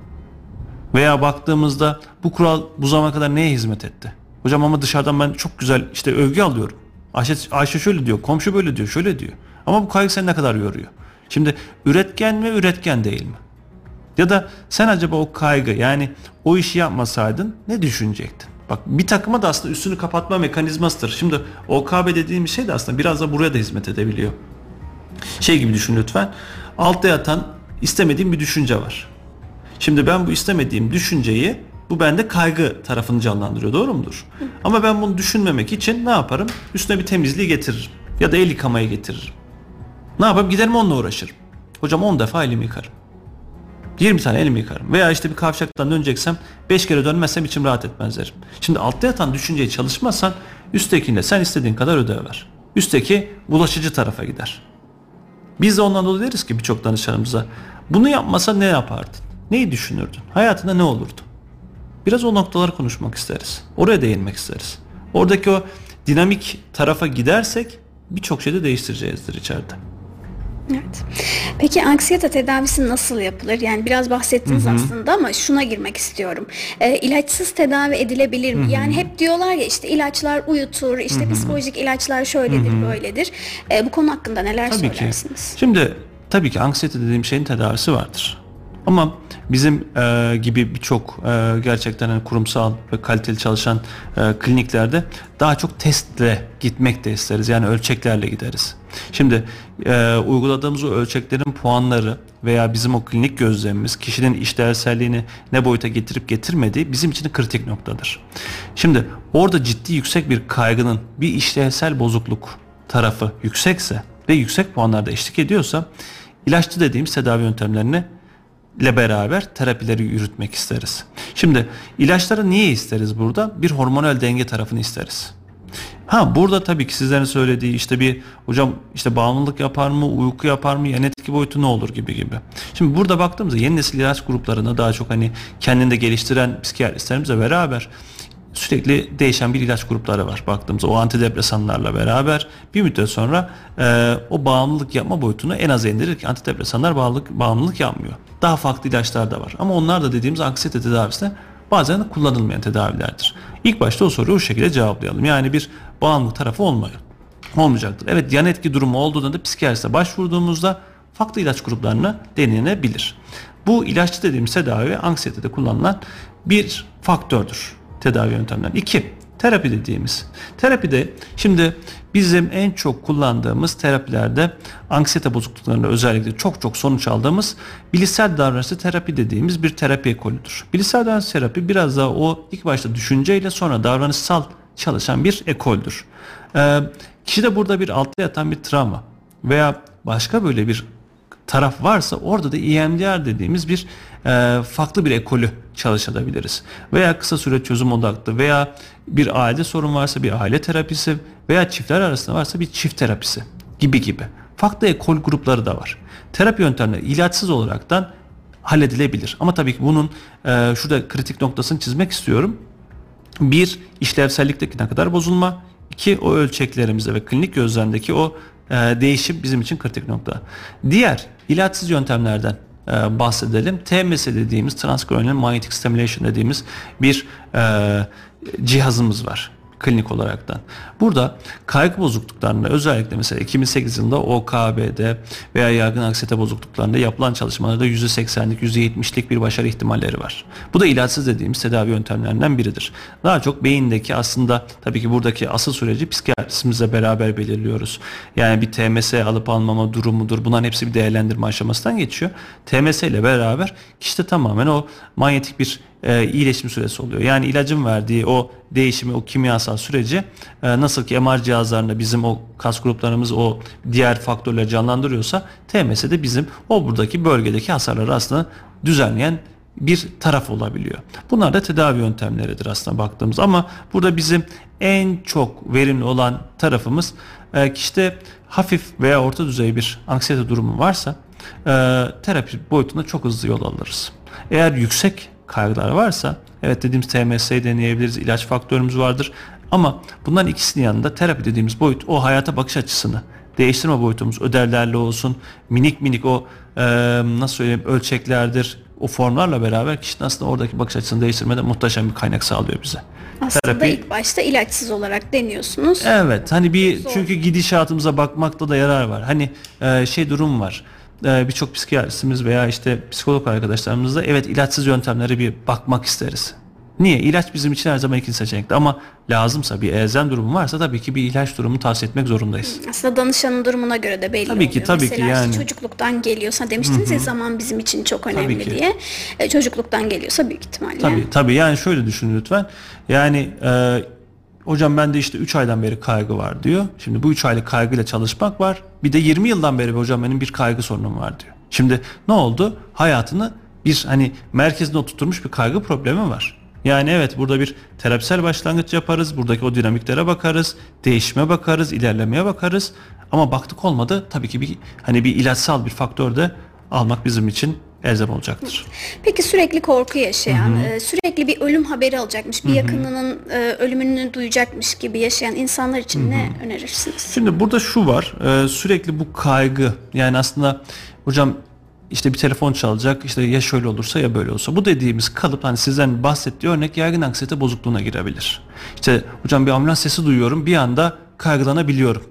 S3: Veya baktığımızda bu kural bu zamana kadar neye hizmet etti? Hocam ama dışarıdan ben çok güzel işte övgü alıyorum. Ayşe, Ayşe şöyle diyor, komşu böyle diyor, şöyle diyor. Ama bu kaygı seni ne kadar yoruyor? Şimdi üretken mi üretken değil mi? Ya da sen acaba o kaygı yani o işi yapmasaydın ne düşünecektin? Bak bir takıma da aslında üstünü kapatma mekanizmasıdır. Şimdi OKB dediğim şey de aslında biraz da buraya da hizmet edebiliyor. Şey gibi düşün lütfen. Altta yatan istemediğim bir düşünce var. Şimdi ben bu istemediğim düşünceyi bu bende kaygı tarafını canlandırıyor doğru mudur? Ama ben bunu düşünmemek için ne yaparım? Üstüne bir temizliği getiririm. Ya da el yıkamaya getiririm. Ne yapayım? Giderim onunla uğraşırım. Hocam 10 defa elimi yıkarım. 20 tane elimi yıkarım. Veya işte bir kavşaktan döneceksem 5 kere dönmezsem içim rahat etmez derim. Şimdi altta yatan düşünceyi çalışmazsan üsttekinde sen istediğin kadar ödev ver. Üstteki bulaşıcı tarafa gider. Biz de ondan dolayı deriz ki birçok danışanımıza bunu yapmasa ne yapardın? Neyi düşünürdün? Hayatında ne olurdu? Biraz o noktaları konuşmak isteriz. Oraya değinmek isteriz. Oradaki o dinamik tarafa gidersek birçok şeyi de değiştireceğizdir içeride.
S2: Evet. Peki anksiyete tedavisi nasıl yapılır? Yani biraz bahsettiniz Hı-hı. aslında ama şuna girmek istiyorum. E, ilaçsız tedavi edilebilir mi? Hı-hı. Yani hep diyorlar ya işte ilaçlar uyutur, işte Hı-hı. psikolojik ilaçlar şöyledir, Hı-hı. böyledir. E, bu konu hakkında neler tabii söylersiniz?
S3: Ki. Şimdi tabii ki anksiyete dediğim şeyin tedavisi vardır. Ama bizim e, gibi birçok e, gerçekten hani kurumsal ve kaliteli çalışan e, kliniklerde daha çok testle gitmek de isteriz. Yani ölçeklerle gideriz. Şimdi e, uyguladığımız o ölçeklerin puanları veya bizim o klinik gözlemimiz kişinin işlevselliğini ne boyuta getirip getirmediği bizim için kritik noktadır. Şimdi orada ciddi yüksek bir kaygının bir işlevsel bozukluk tarafı yüksekse ve yüksek puanlarda eşlik ediyorsa ilaçlı dediğimiz tedavi yöntemlerini ile beraber terapileri yürütmek isteriz. Şimdi ilaçları niye isteriz burada? Bir hormonal denge tarafını isteriz. Ha burada tabii ki sizlerin söylediği işte bir hocam işte bağımlılık yapar mı, uyku yapar mı, yan etki boyutu ne olur gibi gibi. Şimdi burada baktığımızda yeni nesil ilaç gruplarına daha çok hani kendinde geliştiren psikiyatristlerimizle beraber sürekli değişen bir ilaç grupları var baktığımızda o antidepresanlarla beraber bir müddet sonra e, o bağımlılık yapma boyutunu en az indirir ki antidepresanlar bağımlılık, bağımlılık yapmıyor. Daha farklı ilaçlar da var ama onlar da dediğimiz anksiyete tedavisinde bazen kullanılmayan tedavilerdir. İlk başta o soruyu o şekilde cevaplayalım. Yani bir bağımlılık tarafı olmuyor. Olmayacaktır. Evet yan etki durumu olduğunda da psikiyatriste başvurduğumuzda farklı ilaç gruplarına denenebilir. Bu ilaççı dediğimiz tedavi anksiyetede kullanılan bir faktördür tedavi yöntemlerinden. İki, Terapi dediğimiz. Terapide şimdi bizim en çok kullandığımız terapilerde anksiyete bozukluklarında özellikle çok çok sonuç aldığımız bilişsel davranışlı terapi dediğimiz bir terapi ekolüdür. Bilişsel davranış terapi biraz daha o ilk başta düşünceyle sonra davranışsal çalışan bir ekoldür. Ee, kişide burada bir altta yatan bir travma veya başka böyle bir taraf varsa orada da EMDR dediğimiz bir e, farklı bir ekolü çalışabiliriz. Veya kısa süre çözüm odaklı veya bir aile sorun varsa bir aile terapisi veya çiftler arasında varsa bir çift terapisi gibi gibi. Farklı ekol grupları da var. Terapi yöntemleri ilaçsız olaraktan halledilebilir. Ama tabii ki bunun e, şurada kritik noktasını çizmek istiyorum. Bir, işlevsellikteki ne kadar bozulma. İki, o ölçeklerimizde ve klinik gözlemdeki o e, değişim bizim için kritik nokta. Diğer ilaçsız yöntemlerden e, bahsedelim. TMS dediğimiz Transcranial Magnetic Stimulation dediğimiz bir e, cihazımız var klinik olaraktan. Burada kaygı bozukluklarında özellikle mesela 2008 yılında OKB'de veya yaygın anksiyete bozukluklarında yapılan çalışmalarda %80'lik %70'lik bir başarı ihtimalleri var. Bu da ilaçsız dediğimiz tedavi yöntemlerinden biridir. Daha çok beyindeki aslında tabii ki buradaki asıl süreci psikiyatristimizle beraber belirliyoruz. Yani bir TMS alıp almama durumudur. Bunların hepsi bir değerlendirme aşamasından geçiyor. TMS ile beraber kişide tamamen o manyetik bir e, iyileşim süresi oluyor. Yani ilacın verdiği o değişimi, o kimyasal süreci e, nasıl ki MR cihazlarında bizim o kas gruplarımız o diğer faktörleri canlandırıyorsa TMS'de bizim o buradaki bölgedeki hasarları aslında düzenleyen bir taraf olabiliyor. Bunlar da tedavi yöntemleridir aslında baktığımız ama burada bizim en çok verimli olan tarafımız e, kişide hafif veya orta düzey bir anksiyete durumu varsa e, terapi boyutunda çok hızlı yol alırız. Eğer yüksek kaygılar varsa evet dediğimiz TMS'yi deneyebiliriz. ilaç faktörümüz vardır. Ama bunların ikisinin yanında terapi dediğimiz boyut o hayata bakış açısını değiştirme boyutumuz ödevlerle olsun minik minik o e, nasıl söyleyeyim ölçeklerdir o formlarla beraber kişinin aslında oradaki bakış açısını değiştirmede muhteşem bir kaynak sağlıyor bize.
S2: Aslında Terapi, ilk başta ilaçsız olarak deniyorsunuz.
S3: Evet hani bir Zor. çünkü gidişatımıza bakmakta da yarar var. Hani e, şey durum var birçok psikiyatristimiz veya işte psikolog arkadaşlarımızla evet ilaçsız yöntemlere bir bakmak isteriz. Niye? İlaç bizim için her zaman ikinci seçenekti ama lazımsa bir elzem durumu varsa tabii ki bir ilaç durumu tavsiye etmek zorundayız.
S2: Aslında danışanın durumuna göre de belli
S3: tabii ki,
S2: oluyor.
S3: Tabii
S2: Mesela
S3: ki yani.
S2: Işte çocukluktan geliyorsa demiştiniz Hı-hı. ya zaman bizim için çok önemli diye. E, çocukluktan geliyorsa büyük ihtimalle.
S3: Tabii tabii yani şöyle düşünün lütfen. Yani e, Hocam bende işte 3 aydan beri kaygı var diyor. Şimdi bu 3 aylık kaygıyla çalışmak var. Bir de 20 yıldan beri hocam benim bir kaygı sorunum var diyor. Şimdi ne oldu? Hayatını bir hani merkezine oturtmuş bir kaygı problemi var. Yani evet burada bir terapisel başlangıç yaparız. Buradaki o dinamiklere bakarız. Değişime bakarız, ilerlemeye bakarız. Ama baktık olmadı tabii ki bir hani bir ilaçsal bir faktör de almak bizim için elzem olacaktır.
S2: Peki sürekli korku yaşayan, hı hı. E, sürekli bir ölüm haberi alacakmış, bir hı hı. yakınının e, ölümünü duyacakmış gibi yaşayan insanlar için hı hı. ne önerirsiniz?
S3: Şimdi burada şu var, e, sürekli bu kaygı yani aslında hocam işte bir telefon çalacak işte ya şöyle olursa ya böyle olsa. Bu dediğimiz kalıp hani sizden bahsettiği örnek yaygın anksiyete bozukluğuna girebilir. İşte hocam bir ambulans sesi duyuyorum bir anda kaygılanabiliyorum.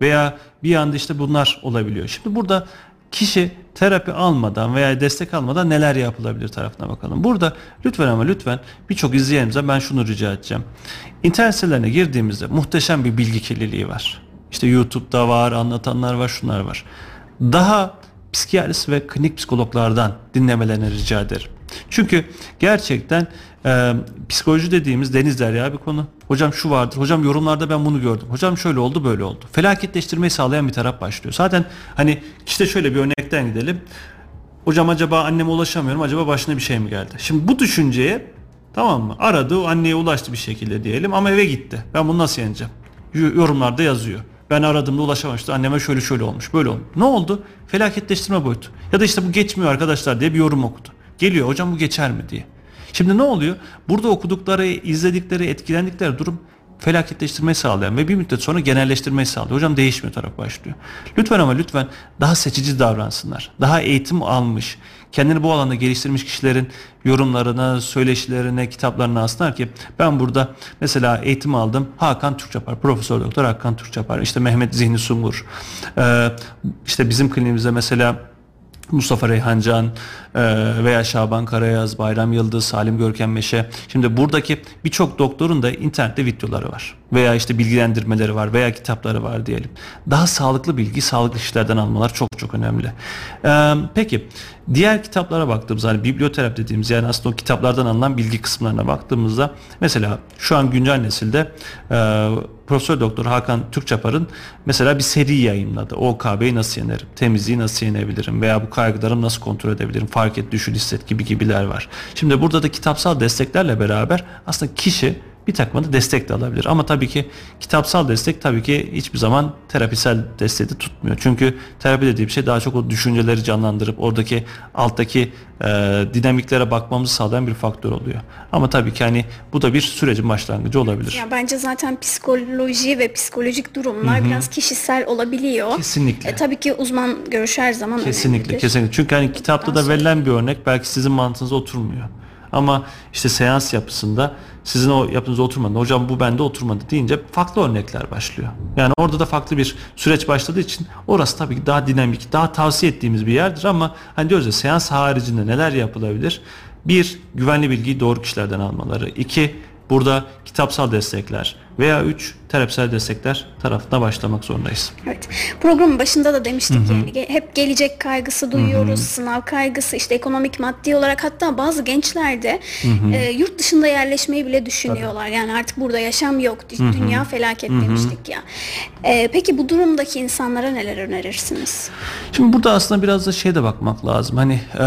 S3: Veya bir anda işte bunlar olabiliyor. Şimdi burada kişi terapi almadan veya destek almadan neler yapılabilir tarafına bakalım. Burada lütfen ama lütfen birçok izleyenimize ben şunu rica edeceğim. İnternet sitelerine girdiğimizde muhteşem bir bilgi kirliliği var. İşte YouTube'da var, anlatanlar var, şunlar var. Daha psikiyatrist ve klinik psikologlardan dinlemelerini rica ederim. Çünkü gerçekten e, psikoloji dediğimiz deniz derya bir konu. Hocam şu vardır. Hocam yorumlarda ben bunu gördüm. Hocam şöyle oldu böyle oldu. Felaketleştirmeyi sağlayan bir taraf başlıyor. Zaten hani işte şöyle bir örnekten gidelim. Hocam acaba anneme ulaşamıyorum. Acaba başına bir şey mi geldi? Şimdi bu düşünceye tamam mı? Aradı anneye ulaştı bir şekilde diyelim ama eve gitti. Ben bunu nasıl yeneceğim? Yorumlarda yazıyor. Ben aradığımda ulaşamamıştı. Anneme şöyle şöyle olmuş. Böyle olmuş. Ne oldu? Felaketleştirme boyutu. Ya da işte bu geçmiyor arkadaşlar diye bir yorum okudu. Geliyor hocam bu geçer mi diye. Şimdi ne oluyor? Burada okudukları, izledikleri, etkilendikleri durum felaketleştirmeyi sağlayan ve bir müddet sonra genelleştirmeyi sağlıyor. Hocam değişmiyor taraf başlıyor. Lütfen ama lütfen daha seçici davransınlar. Daha eğitim almış, kendini bu alanda geliştirmiş kişilerin yorumlarına, söyleşilerine, kitaplarına alsınlar ki ben burada mesela eğitim aldım. Hakan Türkçapar, Profesör Doktor Hakan Türkçapar, işte Mehmet Zihni Sungur, işte bizim kliniğimizde mesela Mustafa Reyhancan veya Şaban Karayaz, Bayram Yıldız, Salim Görkem Meşe. Şimdi buradaki birçok doktorun da internette videoları var. Veya işte bilgilendirmeleri var veya kitapları var diyelim. Daha sağlıklı bilgi sağlıklı kişilerden almalar çok çok önemli. Ee, peki diğer kitaplara baktığımızda hani biblioterapi dediğimiz yani aslında o kitaplardan alınan bilgi kısımlarına baktığımızda mesela şu an güncel nesilde e, Profesör Doktor Hakan Türkçapar'ın mesela bir seri yayınladı. OKB'yi nasıl yenerim? Temizliği nasıl yenebilirim? Veya bu kaygılarımı nasıl kontrol edebilirim? Fark et, düşün, hisset gibi gibiler var. Şimdi burada da kitapsal desteklerle beraber aslında kişi bir takma da destek de alabilir. Ama tabii ki kitapsal destek tabii ki hiçbir zaman terapisel desteği de tutmuyor. Çünkü terapi dediği bir şey daha çok o düşünceleri canlandırıp oradaki alttaki e, dinamiklere bakmamızı sağlayan bir faktör oluyor. Ama tabii ki hani bu da bir sürecin başlangıcı olabilir.
S2: Ya bence zaten psikoloji ve psikolojik durumlar Hı-hı. biraz kişisel olabiliyor.
S3: Kesinlikle.
S2: E, tabii ki uzman görüş her zaman
S3: kesinlikle,
S2: önemlidir.
S3: Kesinlikle. Çünkü hani kitapta da verilen bir örnek belki sizin mantığınıza oturmuyor. Ama işte seans yapısında sizin o yapınıza oturmadı. Hocam bu bende oturmadı deyince farklı örnekler başlıyor. Yani orada da farklı bir süreç başladığı için orası tabii ki daha dinamik, daha tavsiye ettiğimiz bir yerdir ama hani diyoruz ya seans haricinde neler yapılabilir? Bir, güvenli bilgiyi doğru kişilerden almaları. İki, burada kitapsal destekler veya 3 terapisel destekler tarafına başlamak zorundayız.
S2: Evet. Programın başında da demiştik Hı-hı. yani hep gelecek kaygısı duyuyoruz, Hı-hı. sınav kaygısı, işte ekonomik maddi olarak hatta bazı gençler de e, yurt dışında yerleşmeyi bile düşünüyorlar. Tabii. Yani artık burada yaşam yok, Hı-hı. dünya felaket Hı-hı. demiştik ya. E, peki bu durumdaki insanlara neler önerirsiniz?
S3: Şimdi burada aslında biraz da şeye de bakmak lazım. Hani e,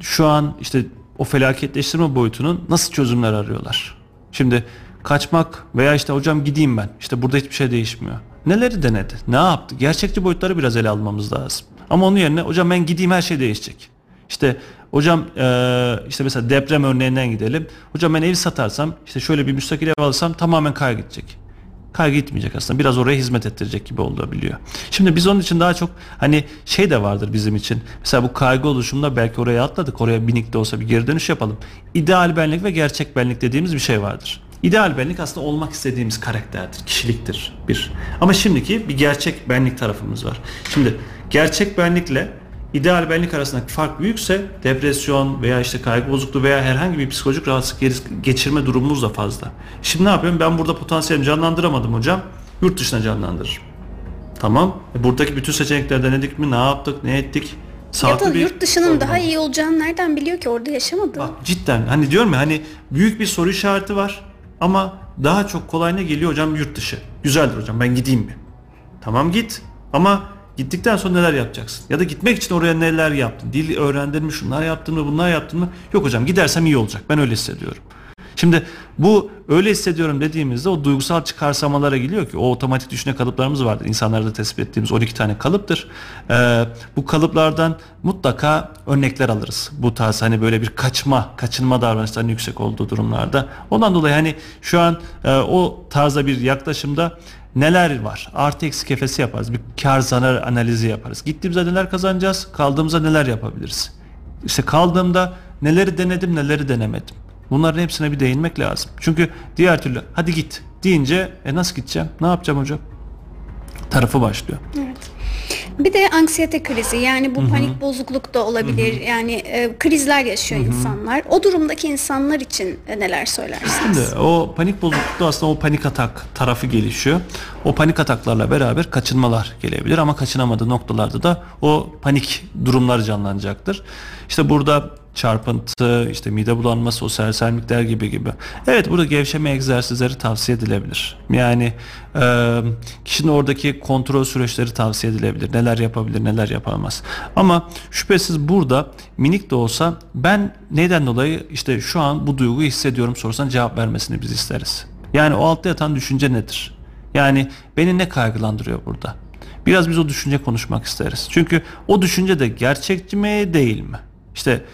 S3: şu an işte o felaketleştirme boyutunun nasıl çözümler arıyorlar? Şimdi kaçmak veya işte hocam gideyim ben. İşte burada hiçbir şey değişmiyor. Neleri denedi? Ne yaptı? Gerçekçi boyutları biraz ele almamız lazım. Ama onun yerine hocam ben gideyim her şey değişecek. İşte hocam e, işte mesela deprem örneğinden gidelim. Hocam ben evi satarsam işte şöyle bir müstakil ev alırsam tamamen kay gidecek. Kay gitmeyecek aslında. Biraz oraya hizmet ettirecek gibi olabiliyor. Şimdi biz onun için daha çok hani şey de vardır bizim için. Mesela bu kaygı oluşumunda belki oraya atladık. Oraya minik de olsa bir geri dönüş yapalım. İdeal benlik ve gerçek benlik dediğimiz bir şey vardır. İdeal benlik aslında olmak istediğimiz karakterdir, kişiliktir bir. Ama şimdiki bir gerçek benlik tarafımız var. Şimdi gerçek benlikle ideal benlik arasındaki fark büyükse depresyon veya işte kaygı bozukluğu veya herhangi bir psikolojik rahatsızlık geçirme durumumuz da fazla. Şimdi ne yapıyorum? Ben burada potansiyelimi canlandıramadım hocam. Yurt dışına canlandırırım. Tamam. E buradaki bütün seçenekleri denedik mi? Ne yaptık? Ne ettik?
S2: Sağlıklı ya da yurt dışının daha iyi olacağını nereden biliyor ki orada yaşamadı? Bak
S3: cidden hani diyorum ya hani büyük bir soru işareti var. Ama daha çok kolay ne geliyor hocam yurt dışı. Güzeldir hocam ben gideyim mi? Tamam git ama gittikten sonra neler yapacaksın? Ya da gitmek için oraya neler yaptın? Dil öğrendin mi? Şunlar yaptın mı? Bunlar yaptın mı? Yok hocam gidersem iyi olacak. Ben öyle hissediyorum. Şimdi bu öyle hissediyorum dediğimizde o duygusal çıkarsamalara geliyor ki o otomatik düşünce kalıplarımız vardır. İnsanlarda tespit ettiğimiz 12 tane kalıptır. Ee, bu kalıplardan mutlaka örnekler alırız. Bu tarz hani böyle bir kaçma, kaçınma davranışlarının yüksek olduğu durumlarda. Ondan dolayı hani şu an e, o tarzda bir yaklaşımda neler var? Artı eksi kefesi yaparız. Bir kar zarar analizi yaparız. Gittiğimizde neler kazanacağız? Kaldığımızda neler yapabiliriz? İşte kaldığımda neleri denedim, neleri denemedim. Bunların hepsine bir değinmek lazım. Çünkü diğer türlü hadi git deyince e nasıl gideceğim? Ne yapacağım hocam? Tarafı başlıyor.
S2: Evet. Bir de anksiyete krizi yani bu Hı-hı. panik bozukluk da olabilir. Hı-hı. Yani e, krizler yaşıyor Hı-hı. insanlar. O durumdaki insanlar için e, neler söylersiniz?
S3: Şimdi o panik bozuklukta aslında o panik atak tarafı gelişiyor. O panik ataklarla beraber kaçınmalar gelebilir ama kaçınamadığı noktalarda da o panik durumlar canlanacaktır. İşte burada çarpıntı, işte mide bulanması, o sersemlikler gibi gibi. Evet burada gevşeme egzersizleri tavsiye edilebilir. Yani e, kişinin oradaki kontrol süreçleri tavsiye edilebilir. Neler yapabilir, neler yapamaz. Ama şüphesiz burada minik de olsa ben neden dolayı işte şu an bu duyguyu hissediyorum sorsan cevap vermesini biz isteriz. Yani o altta yatan düşünce nedir? Yani beni ne kaygılandırıyor burada? Biraz biz o düşünce konuşmak isteriz. Çünkü o düşünce de gerçekçi mi değil mi? İşte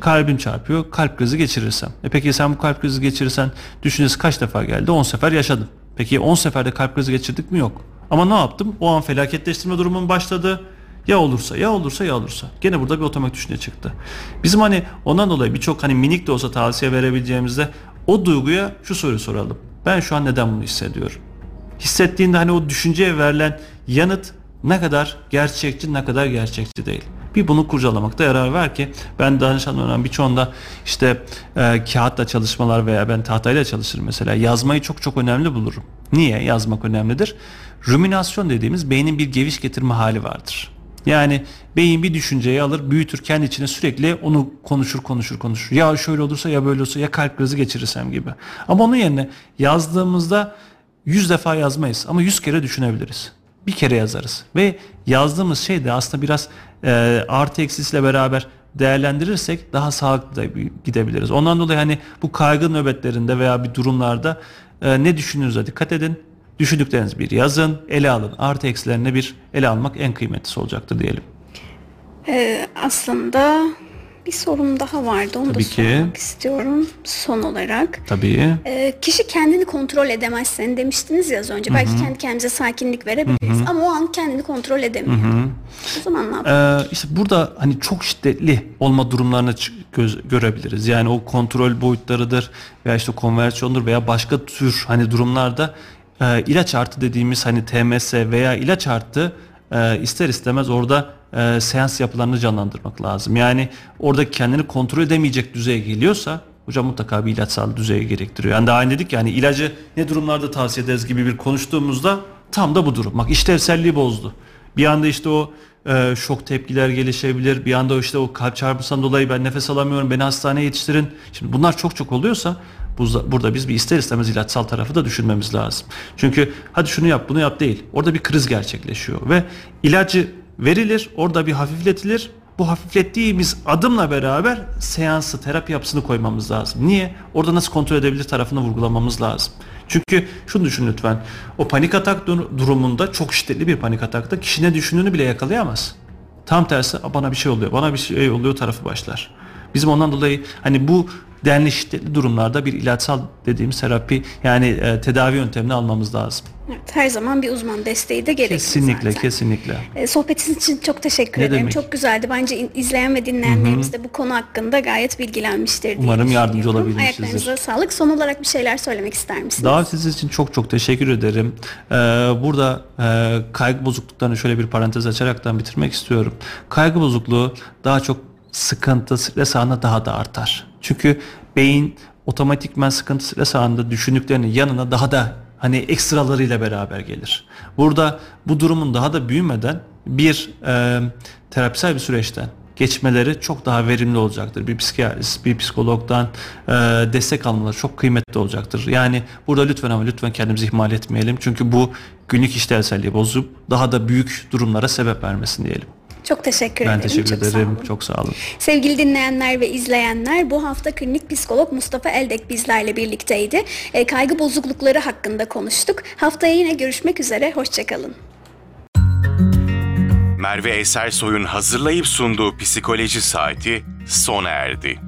S3: kalbim çarpıyor kalp krizi geçirirsem. E peki sen bu kalp krizi geçirirsen düşüncesi kaç defa geldi? 10 sefer yaşadım. Peki 10 seferde kalp krizi geçirdik mi? Yok. Ama ne yaptım? O an felaketleştirme durumum başladı. Ya olursa ya olursa ya olursa. Gene burada bir otomatik düşünce çıktı. Bizim hani ondan dolayı birçok hani minik de olsa tavsiye verebileceğimizde o duyguya şu soruyu soralım. Ben şu an neden bunu hissediyorum? Hissettiğinde hani o düşünceye verilen yanıt ne kadar gerçekçi ne kadar gerçekçi değil. Bir bunu kurcalamakta yarar var ki ben danışanlarımdan birçoğunda işte e, kağıtla çalışmalar veya ben tahtayla çalışırım mesela. Yazmayı çok çok önemli bulurum. Niye? Yazmak önemlidir. Ruminasyon dediğimiz beynin bir geviş getirme hali vardır. Yani beyin bir düşünceyi alır büyütür kendi içine sürekli onu konuşur konuşur konuşur. Ya şöyle olursa ya böyle olursa ya kalp krizi geçirirsem gibi. Ama onun yerine yazdığımızda 100 defa yazmayız ama 100 kere düşünebiliriz. Bir kere yazarız ve yazdığımız şey de aslında biraz e, artı eksisiyle beraber değerlendirirsek daha sağlıklı da gidebiliriz. Ondan dolayı hani bu kaygı nöbetlerinde veya bir durumlarda e, ne düşündüğünüze dikkat edin. Düşündüklerinizi bir yazın, ele alın. Artı eksilerini bir ele almak en kıymetlisi olacaktır diyelim.
S2: Ee, aslında bir sorum daha vardı. Onu Tabii da ki. sormak istiyorum son olarak.
S3: Tabii.
S2: Ee, kişi kendini kontrol edemezsen demiştiniz ya az önce. Hı-hı. Belki kendi kendimize sakinlik verebiliriz Hı-hı. ama o an kendini kontrol edemiyor. Hı-hı. O zaman ne yapalım?
S3: Ee, işte burada hani çok şiddetli olma durumlarını göz, görebiliriz. Yani o kontrol boyutlarıdır veya işte konversiyondur veya başka tür hani durumlarda e, ilaç artı dediğimiz hani TMS veya ilaç artı e, ister istemez orada e, seans yapılarını canlandırmak lazım. Yani orada kendini kontrol edemeyecek düzeye geliyorsa hocam mutlaka bir ilaçsal düzeye gerektiriyor. Yani daha önce dedik yani ilacı ne durumlarda tavsiye ederiz gibi bir konuştuğumuzda tam da bu durum. Bak işlevselliği bozdu. Bir anda işte o e, şok tepkiler gelişebilir. Bir anda işte o kalp çarpısından dolayı ben nefes alamıyorum beni hastaneye yetiştirin. Şimdi bunlar çok çok oluyorsa burada biz bir ister istemez ilaçsal tarafı da düşünmemiz lazım. Çünkü hadi şunu yap bunu yap değil. Orada bir kriz gerçekleşiyor ve ilacı verilir orada bir hafifletilir. Bu hafiflettiğimiz adımla beraber seansı terapi yapısını koymamız lazım. Niye? Orada nasıl kontrol edebilir tarafını vurgulamamız lazım. Çünkü şunu düşün lütfen. O panik atak durumunda çok şiddetli bir panik atakta kişi ne düşündüğünü bile yakalayamaz. Tam tersi bana bir şey oluyor, bana bir şey oluyor tarafı başlar. Bizim ondan dolayı hani bu denli şiddetli durumlarda bir ilaçsal dediğimiz terapi yani e, tedavi yöntemini almamız lazım.
S2: Evet, her zaman bir uzman desteği de gerekli
S3: Kesinlikle,
S2: zaten.
S3: kesinlikle.
S2: E, sohbetiniz için çok teşekkür ne ederim. Demek? Çok güzeldi. Bence izleyen ve dinleyenlerimiz de bu konu hakkında gayet bilgilenmiştir diye
S3: Umarım yardımcı olabilmişizdir.
S2: Ayaklarınıza sağlık. Son olarak bir şeyler söylemek ister misiniz?
S3: Davetiniz için çok çok teşekkür ederim. Ee, burada e, kaygı bozukluklarını şöyle bir parantez açaraktan bitirmek istiyorum. Kaygı bozukluğu daha çok sıkıntı, stres anında daha da artar. Çünkü beyin otomatikmen sıkıntı stres anında düşündüklerinin yanına daha da hani ekstralarıyla beraber gelir. Burada bu durumun daha da büyümeden bir e, terapisel bir süreçten geçmeleri çok daha verimli olacaktır. Bir psikiyatrist, bir psikologdan e, destek almaları çok kıymetli olacaktır. Yani burada lütfen ama lütfen kendimizi ihmal etmeyelim. Çünkü bu günlük işlevselliği bozup daha da büyük durumlara sebep vermesin diyelim.
S2: Çok teşekkür
S3: ben
S2: ederim.
S3: Ben teşekkür Çok ederim. Sağ Çok sağ olun.
S2: Sevgili dinleyenler ve izleyenler bu hafta klinik psikolog Mustafa Eldek bizlerle birlikteydi. E, kaygı bozuklukları hakkında konuştuk. Haftaya yine görüşmek üzere. Hoşçakalın.
S1: Merve Esersoy'un hazırlayıp sunduğu psikoloji saati sona erdi.